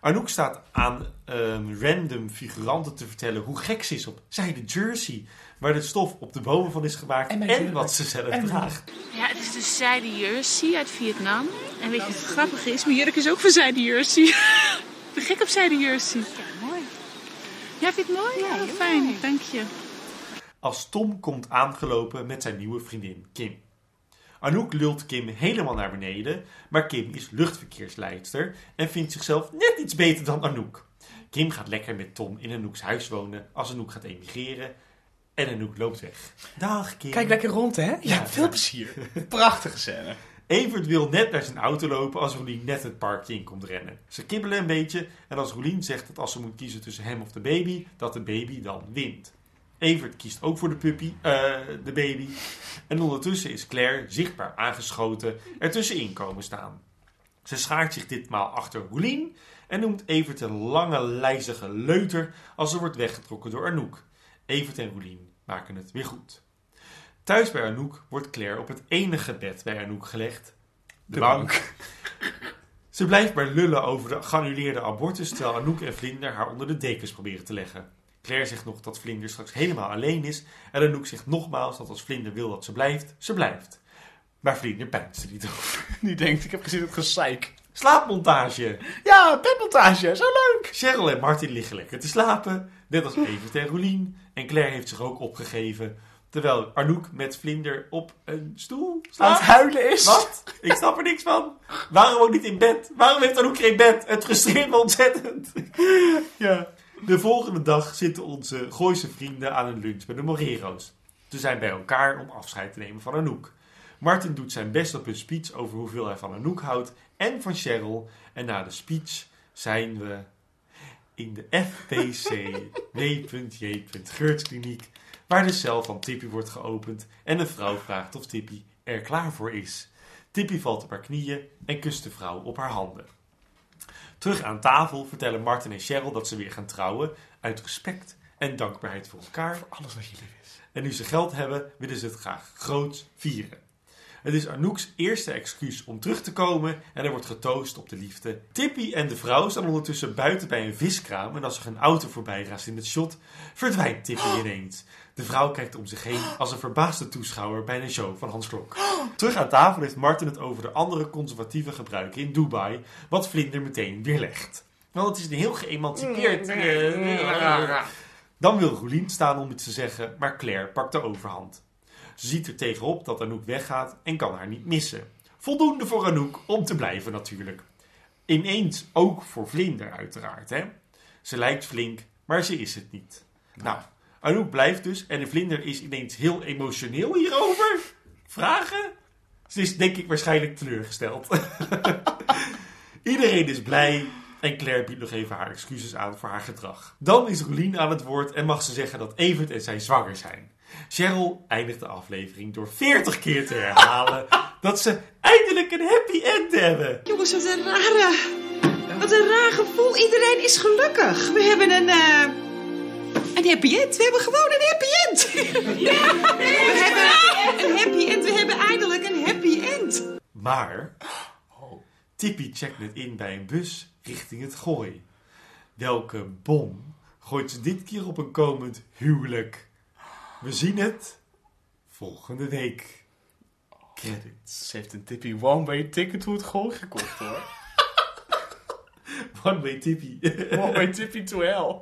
Anouk staat aan ehm, random figuranten te vertellen hoe gek ze is op zijde jersey, waar de stof op de bomen van is gemaakt En wat ze zelf En- draagt. Ja, het is dus zijde jersey uit Vietnam. En weet je wat het grappige is? Mijn jurk is ook van zijde jersey. ik ben gek op zijde jersey. Ja, mooi. Ja, vind je het mooi? Ja, fijn. Dank je. als Tom komt aangelopen met zijn nieuwe vriendin Kim. Anouk lult Kim helemaal naar beneden, maar Kim is luchtverkeersleidster en vindt zichzelf net iets beter dan Anouk. Kim gaat lekker met Tom in Anouk's huis wonen als Anouk gaat emigreren en Anouk loopt weg. Dag Kim. Kijk lekker rond, hè? Ja, Ja. veel plezier. Prachtige scène. Evert wil net naar zijn auto lopen als Roelien net het parkje in komt rennen. Ze kibbelen een beetje en als Roelien zegt dat als ze moet kiezen tussen hem of de baby, dat de baby dan wint. Evert kiest ook voor de puppy, eh, de baby. En ondertussen is Claire zichtbaar aangeschoten er tussenin komen staan. Ze schaart zich ditmaal achter Roelien en noemt Evert een lange, lijzige leuter als ze wordt weggetrokken door Anouk. Evert en Roelien maken het weer goed. Thuis bij Anouk wordt Claire op het enige bed bij Anouk gelegd. De, De bank. Ze blijft maar lullen over de geannuleerde abortus, terwijl Anouk en Vlinder haar onder de dekens proberen te leggen. Claire zegt nog dat Vlinder straks helemaal alleen is. En Anouk zegt nogmaals dat als Vlinder wil dat ze blijft, ze blijft. Maar Vlinder pijnst er niet over. Die denkt, ik heb gezien het gezeik. Slaapmontage. Ja, bedmontage, zo leuk. Cheryl en Martin liggen lekker te slapen, net als Evert en Roelien. En Claire heeft zich ook opgegeven, terwijl Anouk met Vlinder op een stoel Aan het huilen is. Wat? Ik snap er niks van. Waarom ook niet in bed? Waarom heeft Anouk geen bed? Het frustreert me ontzettend. Ja. De volgende dag zitten onze Gooise vrienden aan een lunch bij de Morero's. Ze zijn bij elkaar om afscheid te nemen van Anouk. Martin doet zijn best op een speech over hoeveel hij van Anouk houdt en van Cheryl. En na de speech zijn we in de FPC W.J. Geurtskliniek, waar de cel van Tippy wordt geopend en de vrouw vraagt of Tippy er klaar voor is. Tippy valt op haar knieën en kust de vrouw op haar handen. Terug aan tafel vertellen Martin en Cheryl dat ze weer gaan trouwen uit respect en dankbaarheid voor elkaar. Alles wat je lief is. En nu ze geld hebben, willen ze het graag groots vieren. Het is Anouk's eerste excuus om terug te komen en er wordt getoost op de liefde. Tippy en de vrouw staan ondertussen buiten bij een viskraam en als er een auto voorbij raast in het shot, verdwijnt Tippy ineens. De vrouw kijkt om zich heen als een verbaasde toeschouwer bij een show van Hans Klok. Terug aan tafel heeft Martin het over de andere conservatieve gebruiken in Dubai, wat Vlinder meteen weerlegt. Want het is een heel geëmancipeerd... eh, Dan wil Roelien staan om iets te zeggen, maar Claire pakt de overhand. Ziet er tegenop dat Anouk weggaat en kan haar niet missen. Voldoende voor Anouk om te blijven natuurlijk. Ineens ook voor Vlinder uiteraard. Hè? Ze lijkt flink, maar ze is het niet. Nou, Anouk blijft dus en de Vlinder is ineens heel emotioneel hierover. Vragen? Ze is denk ik waarschijnlijk teleurgesteld. Iedereen is blij en Claire biedt nog even haar excuses aan voor haar gedrag. Dan is Roelien aan het woord en mag ze zeggen dat Evert en zij zwanger zijn. Cheryl eindigt de aflevering door 40 keer te herhalen dat ze eindelijk een happy end hebben. Jongens, wat een rare... Wat een raar gevoel. Iedereen is gelukkig. We hebben een... eh, een happy end. We hebben gewoon een happy end. We hebben een happy end. We hebben eindelijk een happy end. Maar Tippy checkt net in bij een bus richting het gooi. Welke bom gooit ze dit keer op een komend huwelijk? We zien het volgende week. Credits. Ze heeft een tippie one-way ticket hoe het gooi gekocht hoor. One way Tippy. one-way tippie to hell.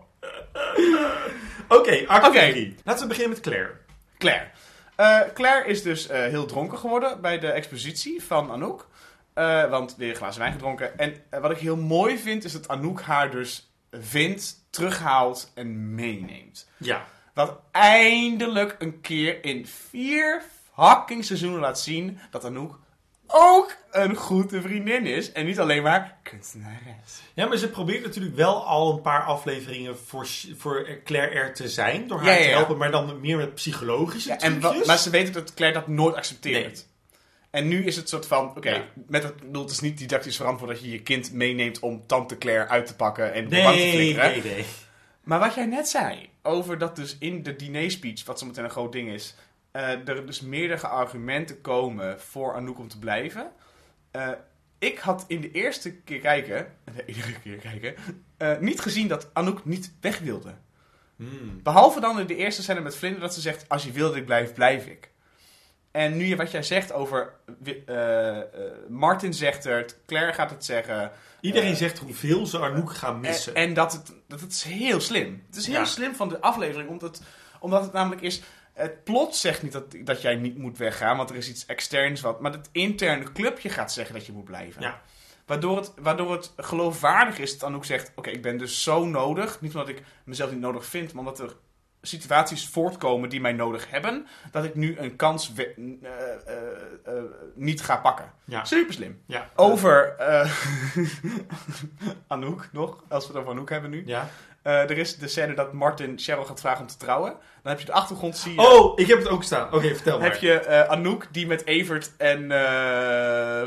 Oké, Oké. 3. Laten we beginnen met Claire. Claire. Eh, Claire is dus eh, heel dronken geworden bij de expositie van Anouk. Eh, want weer een glazen wijn gedronken. En wat ik heel mooi vind, is dat Anouk haar dus vindt, terughaalt en meeneemt. Ja. Wat eindelijk een keer in vier fucking seizoenen laat zien dat Anouk ook een goede vriendin is. En niet alleen maar kunstenares. Ja, maar ze probeert natuurlijk wel al een paar afleveringen voor, voor Claire er te zijn. Door haar Ja, ja, te helpen, maar dan meer met psychologische en maar ze weten dat Claire dat nooit accepteert. Nee. En nu is het soort van, oké, met het, bedoel, het is niet didactisch verantwoord dat je je kind meeneemt om tante Claire uit te pakken en op de bank te Nee, flikkeren. nee, nee. Maar wat jij net zei, over dat dus in de dinerspeech, wat zo meteen een groot ding is, eh, er dus meerdere argumenten komen voor Anouk om te blijven. Eh, ik had in de eerste keer kijken, de iedere keer kijken, eh, niet gezien dat Anouk niet weg wilde. Hmm. Behalve dan in de eerste scène met Vlinder dat ze zegt, als je wil dat ik blijf, blijf ik. En nu wat jij zegt over, eh, eh, Martin zegt het, Claire gaat het zeggen. Iedereen Eh, zegt hoeveel ze Anouk gaan missen. En, en dat, het, dat het is heel slim. Het is heel Ja. slim van de aflevering, omdat, omdat het namelijk is... Het plot zegt niet dat, dat jij niet moet weggaan, want er is iets externs wat... Maar het interne clubje gaat zeggen dat je moet blijven. Ja. Waardoor het, waardoor het geloofwaardig is dat Anouk zegt... Oké, ik ben dus zo nodig. Niet omdat ik mezelf niet nodig vind, maar omdat er situaties voortkomen die mij nodig hebben... dat ik nu een kans eh, eh, eh, niet ga pakken. Ja. Super slim. Ja. Over Anouk nog, als we het over Anouk hebben nu. Ja. Er is de scène dat Martin Cheryl gaat vragen om te trouwen. Dan heb je de achtergrond, zie je, Oh, ik heb het ook staan. Oké, vertel maar. heb je Anouk die met Evert en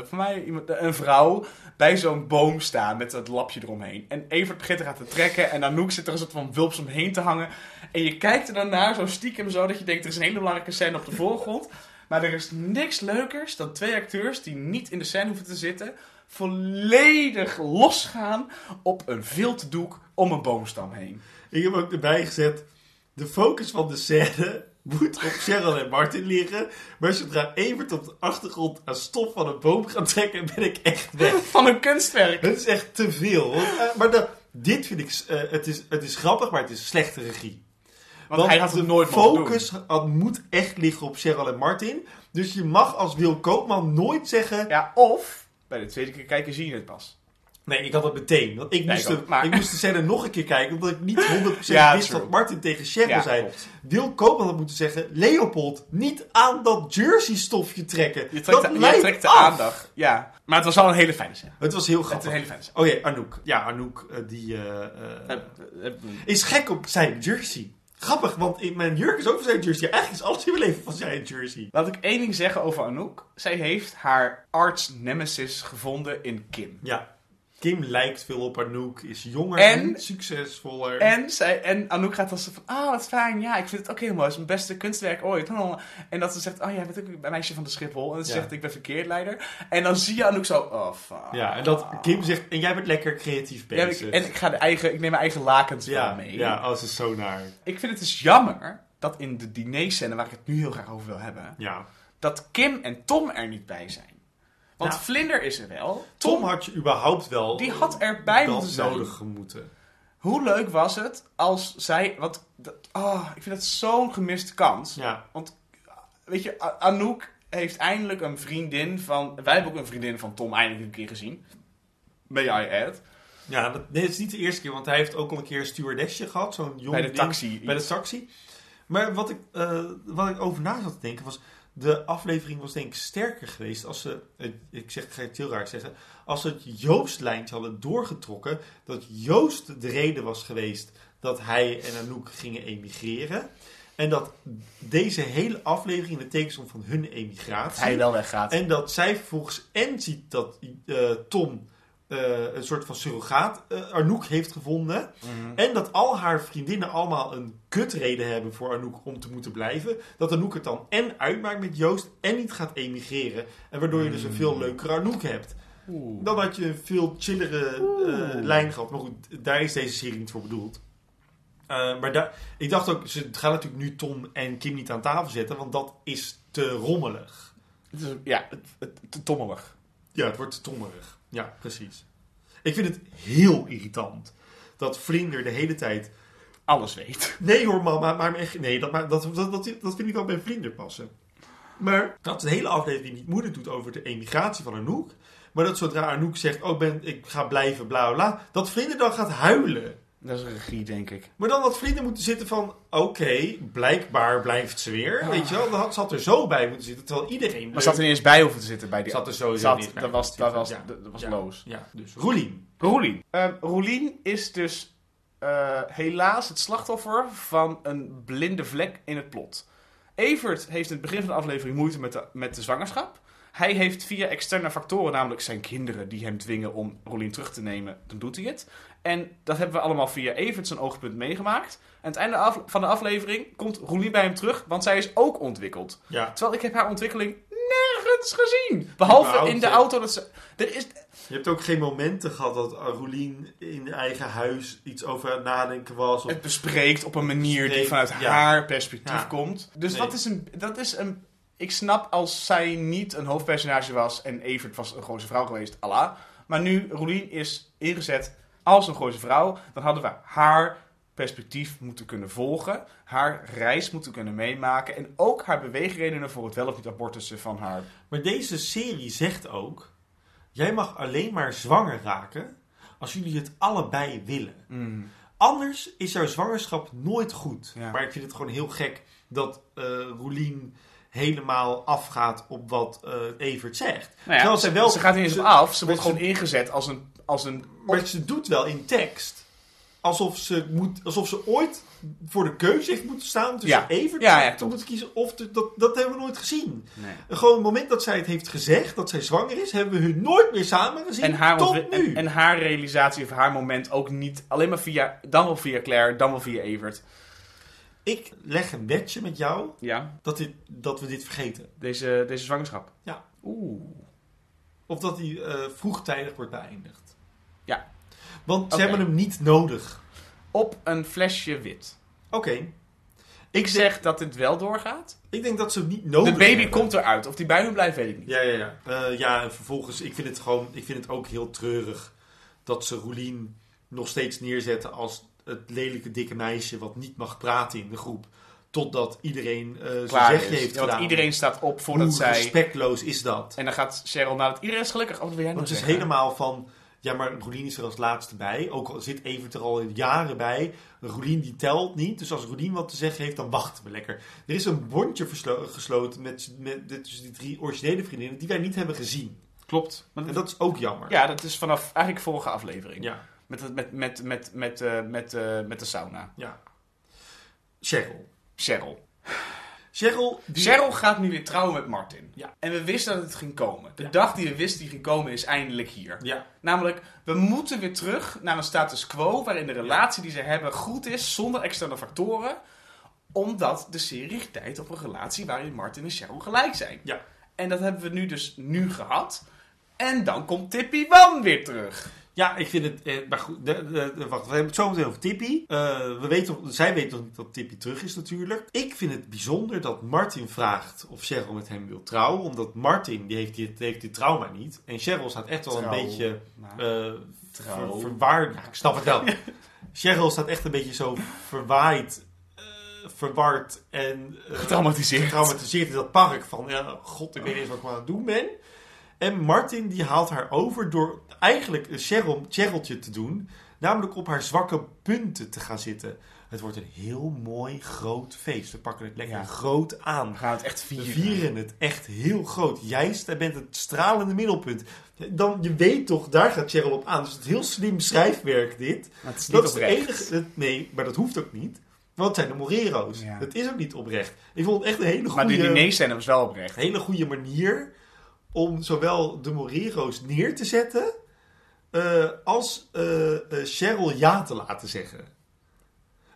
voor mij iemand, een vrouw bij zo'n boom staan met dat lapje eromheen. En Evert begint er aan te trekken en Anouk zit er een soort van wulps omheen te hangen. En je kijkt er naar, zo stiekem zo, dat je denkt er is een hele belangrijke scène op de voorgrond. Maar er is niks leukers dan twee acteurs die niet in de scène hoeven te zitten, volledig losgaan op een viltdoek om een boomstam heen. Ik heb ook erbij gezet. De focus van de scène moet op Cheryl en Martin liggen. Maar zodra Evert op de achtergrond aan stof van een boom gaat trekken, ben ik echt weg. Van een kunstwerk. Het is echt te veel. Want, eh, maar de, dit vind ik... eh, het, is, het is grappig, maar het is slechte regie. Want, hij had het nooit mogen doen. focus had, moet echt liggen op Cheryl en Martin. Dus je mag als Wil Koopman nooit zeggen... Ja, of bij de tweede keer kijken zie je het pas. Nee, ik had het meteen. Want ik, Ja, moest, ik de, ook, maar- ik moest de scène nog een keer kijken. Omdat ik niet 100% Ja, wist true. wat Martin tegen Ja, zei. Wil Koopman had moeten zeggen... Leopold, niet aan dat jersey stofje trekken. Je trekt, dat de, je trekt de aandacht. Ja, maar het was wel een hele fijne scène. Het was heel Het is grappig. een hele fijne scène. Oh ja, Anouk. Ja, Anouk eh, die eh, eh, is gek op zijn jersey. Grappig, want in mijn jurk is ook van zijn jersey. Eigenlijk is alles in mijn leven van zijn jersey. Laat ik één ding zeggen over Anouk. Zij heeft haar arch nemesis gevonden in Kim. Ja. Kim lijkt veel op Anouk, is jonger En- en, succesvoller. En, zij, en Anouk gaat als ze van, oh wat fijn, ja, ik vind het ook heel mooi. Het is mijn beste kunstwerk ooit. En dat ze zegt, oh jij bent ook een meisje van de Schiphol. En ze Ja. zegt, ik ben verkeerdleider. En dan zie je Anouk zo, oh fuck. Ja, en dat Kim zegt, en jij bent lekker creatief Ja, bezig. en ik, ga de eigen, ik neem mijn eigen lakens ja, mee. ja, oh, ze is zo naar. Ik vind het dus jammer dat in de dinerscène, waar ik het nu heel graag over wil hebben, Ja. dat Kim en Tom er niet bij zijn. Want Ja. Vlinder is er wel. Tom had je überhaupt wel... Die had erbij moeten zijn. nodig moeten. Hoe leuk was het als zij... Want, dat, oh, ik vind dat zo'n gemiste kans. Ja. Want, weet je, Anouk heeft eindelijk een vriendin van... Wij hebben ook een vriendin van Tom eindelijk een keer gezien. May I add. Ja, dat, nee, het is niet de eerste keer, want hij heeft ook al een keer een stewardessje gehad. Zo'n jong Bij de ding. taxi. Bij de taxi. Maar wat ik, eh, wat ik over na zat te denken was... De aflevering was denk ik sterker geweest als ze... eh, Ik zeg, ga het heel raar zeggen. Als ze het Joost-lijntje hadden doorgetrokken. Dat Joost de reden was geweest dat hij en Anouk gingen emigreren. En dat deze hele aflevering in de teken stond van hun emigratie. Hij wel weggaat. En dat zij vervolgens en ziet dat eh, Tom eh, een soort van surrogaat eh, Anouk heeft gevonden. Mhm. En dat al haar vriendinnen allemaal een kutreden hebben voor Anouk om te moeten blijven. Dat Anouk het dan en uitmaakt met Joost en niet gaat emigreren. En waardoor je dus een veel leukere Anouk hebt. Oeh. Dan had je een veel chillere eh, lijn gehad. Maar goed, daar is deze serie niet voor bedoeld. Maar daar, ik dacht ook, ze gaan natuurlijk nu Tom en Kim niet aan tafel zetten, want dat is te rommelig. Het is, ja, het, het, te tommelig. Ja, het wordt te tommerig. Ja, precies. Ik vind het heel irritant dat Vlinder de hele tijd... Alles weet. Nee hoor, mama, maar echt... Nee, dat, maar dat, dat, dat, dat vind ik wel bij Vlinder passen. Maar dat de hele aflevering niet moeilijk doet over de emigratie van Anouk. Maar dat zodra Anouk zegt, oh, ik ben, ik ga blijven, bla bla bla. Dat Vlinder dan gaat huilen. Dat is regie, denk ik. Maar dan had Vlinder moeten zitten van, oké, blijkbaar blijft ze weer. Ah. Weet je wel, dan had, ze had er zo bij moeten zitten. Terwijl iedereen... Maar zat er niet eens bij hoeven te zitten bij die... Zat er sowieso zat, niet bij dat was, dat was, zitten. Ja. dat was Ja. loos. Ja, dus Roelien. Roelien. Ehm, Roelien is dus eh, helaas het slachtoffer van een blinde vlek in het plot. Evert heeft in het begin van de aflevering moeite met de, met de zwangerschap. Hij heeft via externe factoren, namelijk zijn kinderen, die hem dwingen om Roelien terug te nemen, dan doet hij het. En dat hebben we allemaal via Evert zijn oogpunt meegemaakt. Aan het einde van de aflevering komt Roelien bij hem terug, want zij is ook ontwikkeld. Ja. Terwijl ik heb haar ontwikkeling nergens gezien. Behalve in de auto dat ze... Er is, Je hebt ook geen momenten gehad dat Roelien in eigen huis iets over het nadenken was. Of... het bespreekt op een manier die vanuit ja. haar perspectief Ja. komt. Dus Nee. dat, is een, dat is een... Ik snap als zij niet een hoofdpersonage was en Evert was een Gooise vrouw geweest, Allah. Maar nu Roelien is ingezet als een Gooise vrouw, dan hadden we haar perspectief moeten kunnen volgen. Haar reis moeten kunnen meemaken. En ook haar beweegredenen voor het wel of niet abortussen van haar. Maar deze serie zegt ook: jij mag alleen maar zwanger raken als jullie het allebei willen. Anders is jouw zwangerschap nooit goed. Ja. Maar ik vind het gewoon heel gek dat eh Roelien helemaal afgaat op wat eh, Evert zegt. Nou ja, ze, zij wel, ze gaat er niet eens op af. Ze wordt gewoon ingezet als een... Als een Maar ze doet wel in tekst. Alsof ze, moet, alsof ze ooit voor de keuze heeft moeten staan tussen Ja. Evert Ja, ja, te moeten kiezen. Of te- dat, dat hebben we nooit gezien. Nee. Gewoon het moment dat zij het heeft gezegd, dat zij zwanger is, hebben we hun nooit meer samen gezien. En haar, tot nu. en, en haar realisatie of haar moment ook niet alleen maar via, dan wel via Claire, dan wel via Evert. Ik leg een wetje met jou Ja, dat, dit, dat we dit vergeten. deze, deze zwangerschap. Ja. Oeh. Of dat die eh, vroegtijdig wordt beëindigd. Ja. Want ze Oké. hebben hem niet nodig. Op een flesje wit. Oké. Ik zeg dat dit wel doorgaat. Ik denk dat ze hem niet nodig De baby hebben. komt eruit. Of die bij me blijft, weet ik niet. Ja, ja, ja. Eh, ja, en vervolgens, ik vind het gewoon, ik vind het ook heel treurig dat ze Roelien nog steeds neerzetten als het lelijke dikke meisje wat niet mag praten in de groep. Totdat iedereen eh zijn zegje heeft Ja, want gedaan. iedereen staat op voordat Hoe zij... respectloos is dat? En dan gaat Cheryl naar het... Iedereen is gelukkig. Oh, dat wil jij nog Want het is helemaal van... Ja, maar Roelien is er als laatste bij. Ook al zit Evert er al jaren bij. Roelien die telt niet. Dus als Roelien wat te zeggen heeft, dan wachten we lekker. Er is een bondje gesloten met, met, die drie originele vriendinnen... die wij niet hebben gezien. Klopt. En dat is ook jammer. Ja, dat is vanaf eigenlijk vorige aflevering. Ja. Met, het- met, met, met, met, eh, met, eh, met de sauna. ja. Cheryl. Cheryl. Cheryl, die... Cheryl gaat nu weer trouwen met Martin. Ja. En we wisten dat het ging komen. De Ja. dag die we wisten die ging komen is eindelijk hier. Ja, Namelijk, we moeten weer terug naar een status quo waarin de relatie die ze hebben goed is zonder externe factoren. Omdat de serie tijd op een relatie waarin Martin en Cheryl gelijk zijn. Ja. En dat hebben we nu dus nu gehad. En dan komt Tippy Wan weer terug. Ja, ik vind het. Eh, maar goed, de, de, de- wacht, we hebben het zo meteen over Tippy. Eh, we weten, zij weet nog niet dat Tippy terug is, natuurlijk. Ik vind het bijzonder dat Martin vraagt of Cheryl met hem wil trouwen. Omdat Martin, die heeft die, heeft die trauma niet. En Cheryl staat echt wel een Trouw. beetje. Nou, eh ver- verwaard. Ja, ik snap het wel. Cheryl staat echt een beetje zo verwaaid, eh, verward en. eh, Getraumatiseerd. getraumatiseerd in dat park. Van, ja, god, ik weet niet eens wat ik aan het doen ben. En Martin die haalt haar over door eigenlijk een Cheryl, Cheryltje te doen. Namelijk op haar zwakke punten te gaan zitten. Het wordt een heel mooi groot feest. We pakken het lekker Ja. groot aan. we gaan het echt We vieren. vieren het echt heel groot. Jij bent het stralende middelpunt. Dan, je weet toch, daar gaat Cheryl op aan. Dus het is heel slim schrijfwerk dit. Maar het is Dat niet is de oprecht. enige. nee, maar dat hoeft ook niet. Want het zijn de Morero's. Ja. Het is ook niet oprecht. Ik vond het echt een hele Maar goede, die dinerscène was wel oprecht. hele goede manier om zowel de Morero's neer te zetten. Eh, als eh, eh, Cheryl ja te laten zeggen.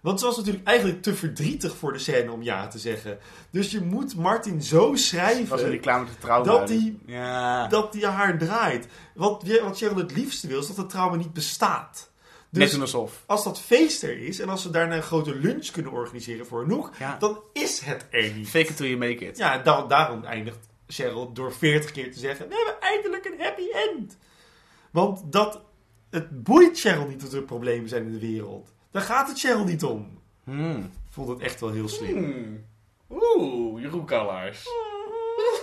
Want ze was natuurlijk eigenlijk te verdrietig voor de scène om ja te zeggen. Dus je moet Martin zo schrijven was een reclame te trouwen. dat die Ja. dat die haar draait. Wat, wat Cheryl het liefste wil, is dat het trauma niet bestaat. Net Dus doen alsof. als dat feest er is en als ze daarna een grote lunch kunnen organiseren voor Anouk, Ja. dan is het er niet. Fake it till you make it. Ja, da- daarom eindigt Cheryl door 40 keer te zeggen: We hebben eindelijk een happy end. Want dat, het boeit Cheryl niet dat er problemen zijn in de wereld. Daar gaat het Cheryl niet om. Hmm. Ik vond het echt wel heel slim. Hmm. Oeh, Jeroen Kallers.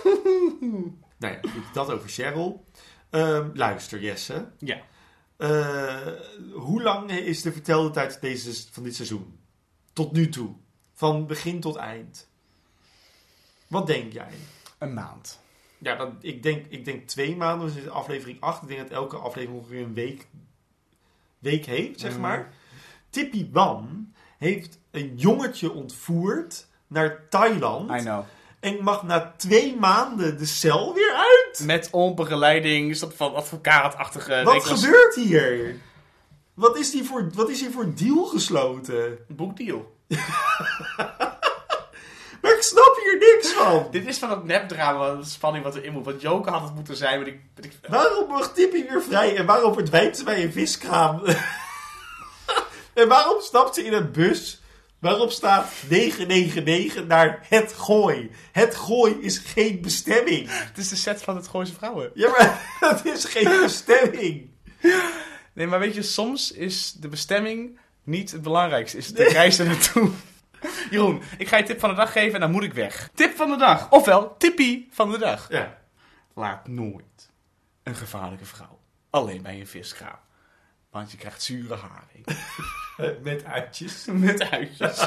Nou ja, goed, dat over Cheryl. Ehm, luister, Jesse. Ja. Eh, hoe lang is de vertelde tijd deze, van dit seizoen? Tot nu toe. Van begin tot eind. Wat denk jij? Een maand. Ja, dat, ik, denk, ik denk twee maanden. Dus is aflevering 8. Ik denk dat elke aflevering ongeveer een week, week heeft, zeg Mhm. maar. Tippy Wan heeft een jongetje ontvoerd naar Thailand. I know. En mag na twee maanden de cel weer uit. Met onbegeleiding, is dat van advocaatachtige... Wat gebeurt hier? Wat is, die voor, wat is hier voor deal gesloten? Boekdeal. Maar snap hier niks van. Dit is van het nepdrama, de spanning wat erin moet. Want Joker had het moeten zijn, maar ik... weet ik Waarom mag Tippy weer vrij en waarom verdwijnt ze bij een viskraam? en waarom stapt ze in een bus waarop staat 999 naar het gooi? Het gooi is geen bestemming. het is de set van het Gooise Vrouwen. Ja, maar dat is geen bestemming. Nee, maar weet je, soms is de bestemming niet het belangrijkste. Is het de reis er naartoe. Jeroen, ik ga je tip van de dag geven en dan moet ik weg. Tip van de dag. Ofwel, tippie van de dag. Ja. Laat nooit een gevaarlijke vrouw alleen bij een viskraam. Want je krijgt zure haring. Met uitjes. Met uitjes.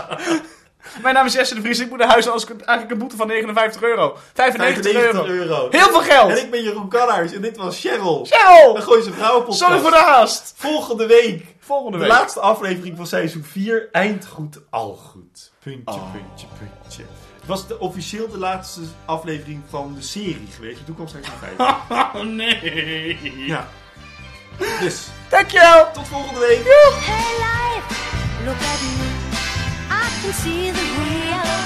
Mijn naam is Jesse de Vries. Ik moet naar huis als ik eigenlijk een boete van 59 euro. 95 95 euro. euro. Heel veel En geld. ik ben Jeroen Kallaars en dit was Cheryl. Cheryl! Dan gooi ze vrouwenpodcast. Sorry voor de haast. Volgende week volgende week. De laatste aflevering van seizoen 4. Eind goed, al goed. Puntje, oh. puntje, puntje. Het was de, officieel de laatste aflevering van de serie geweest. De toekomst seizoen 5. Oh nee. Ja. Dus. Dankjewel. Tot volgende week. Hey life, look at me. I can see the real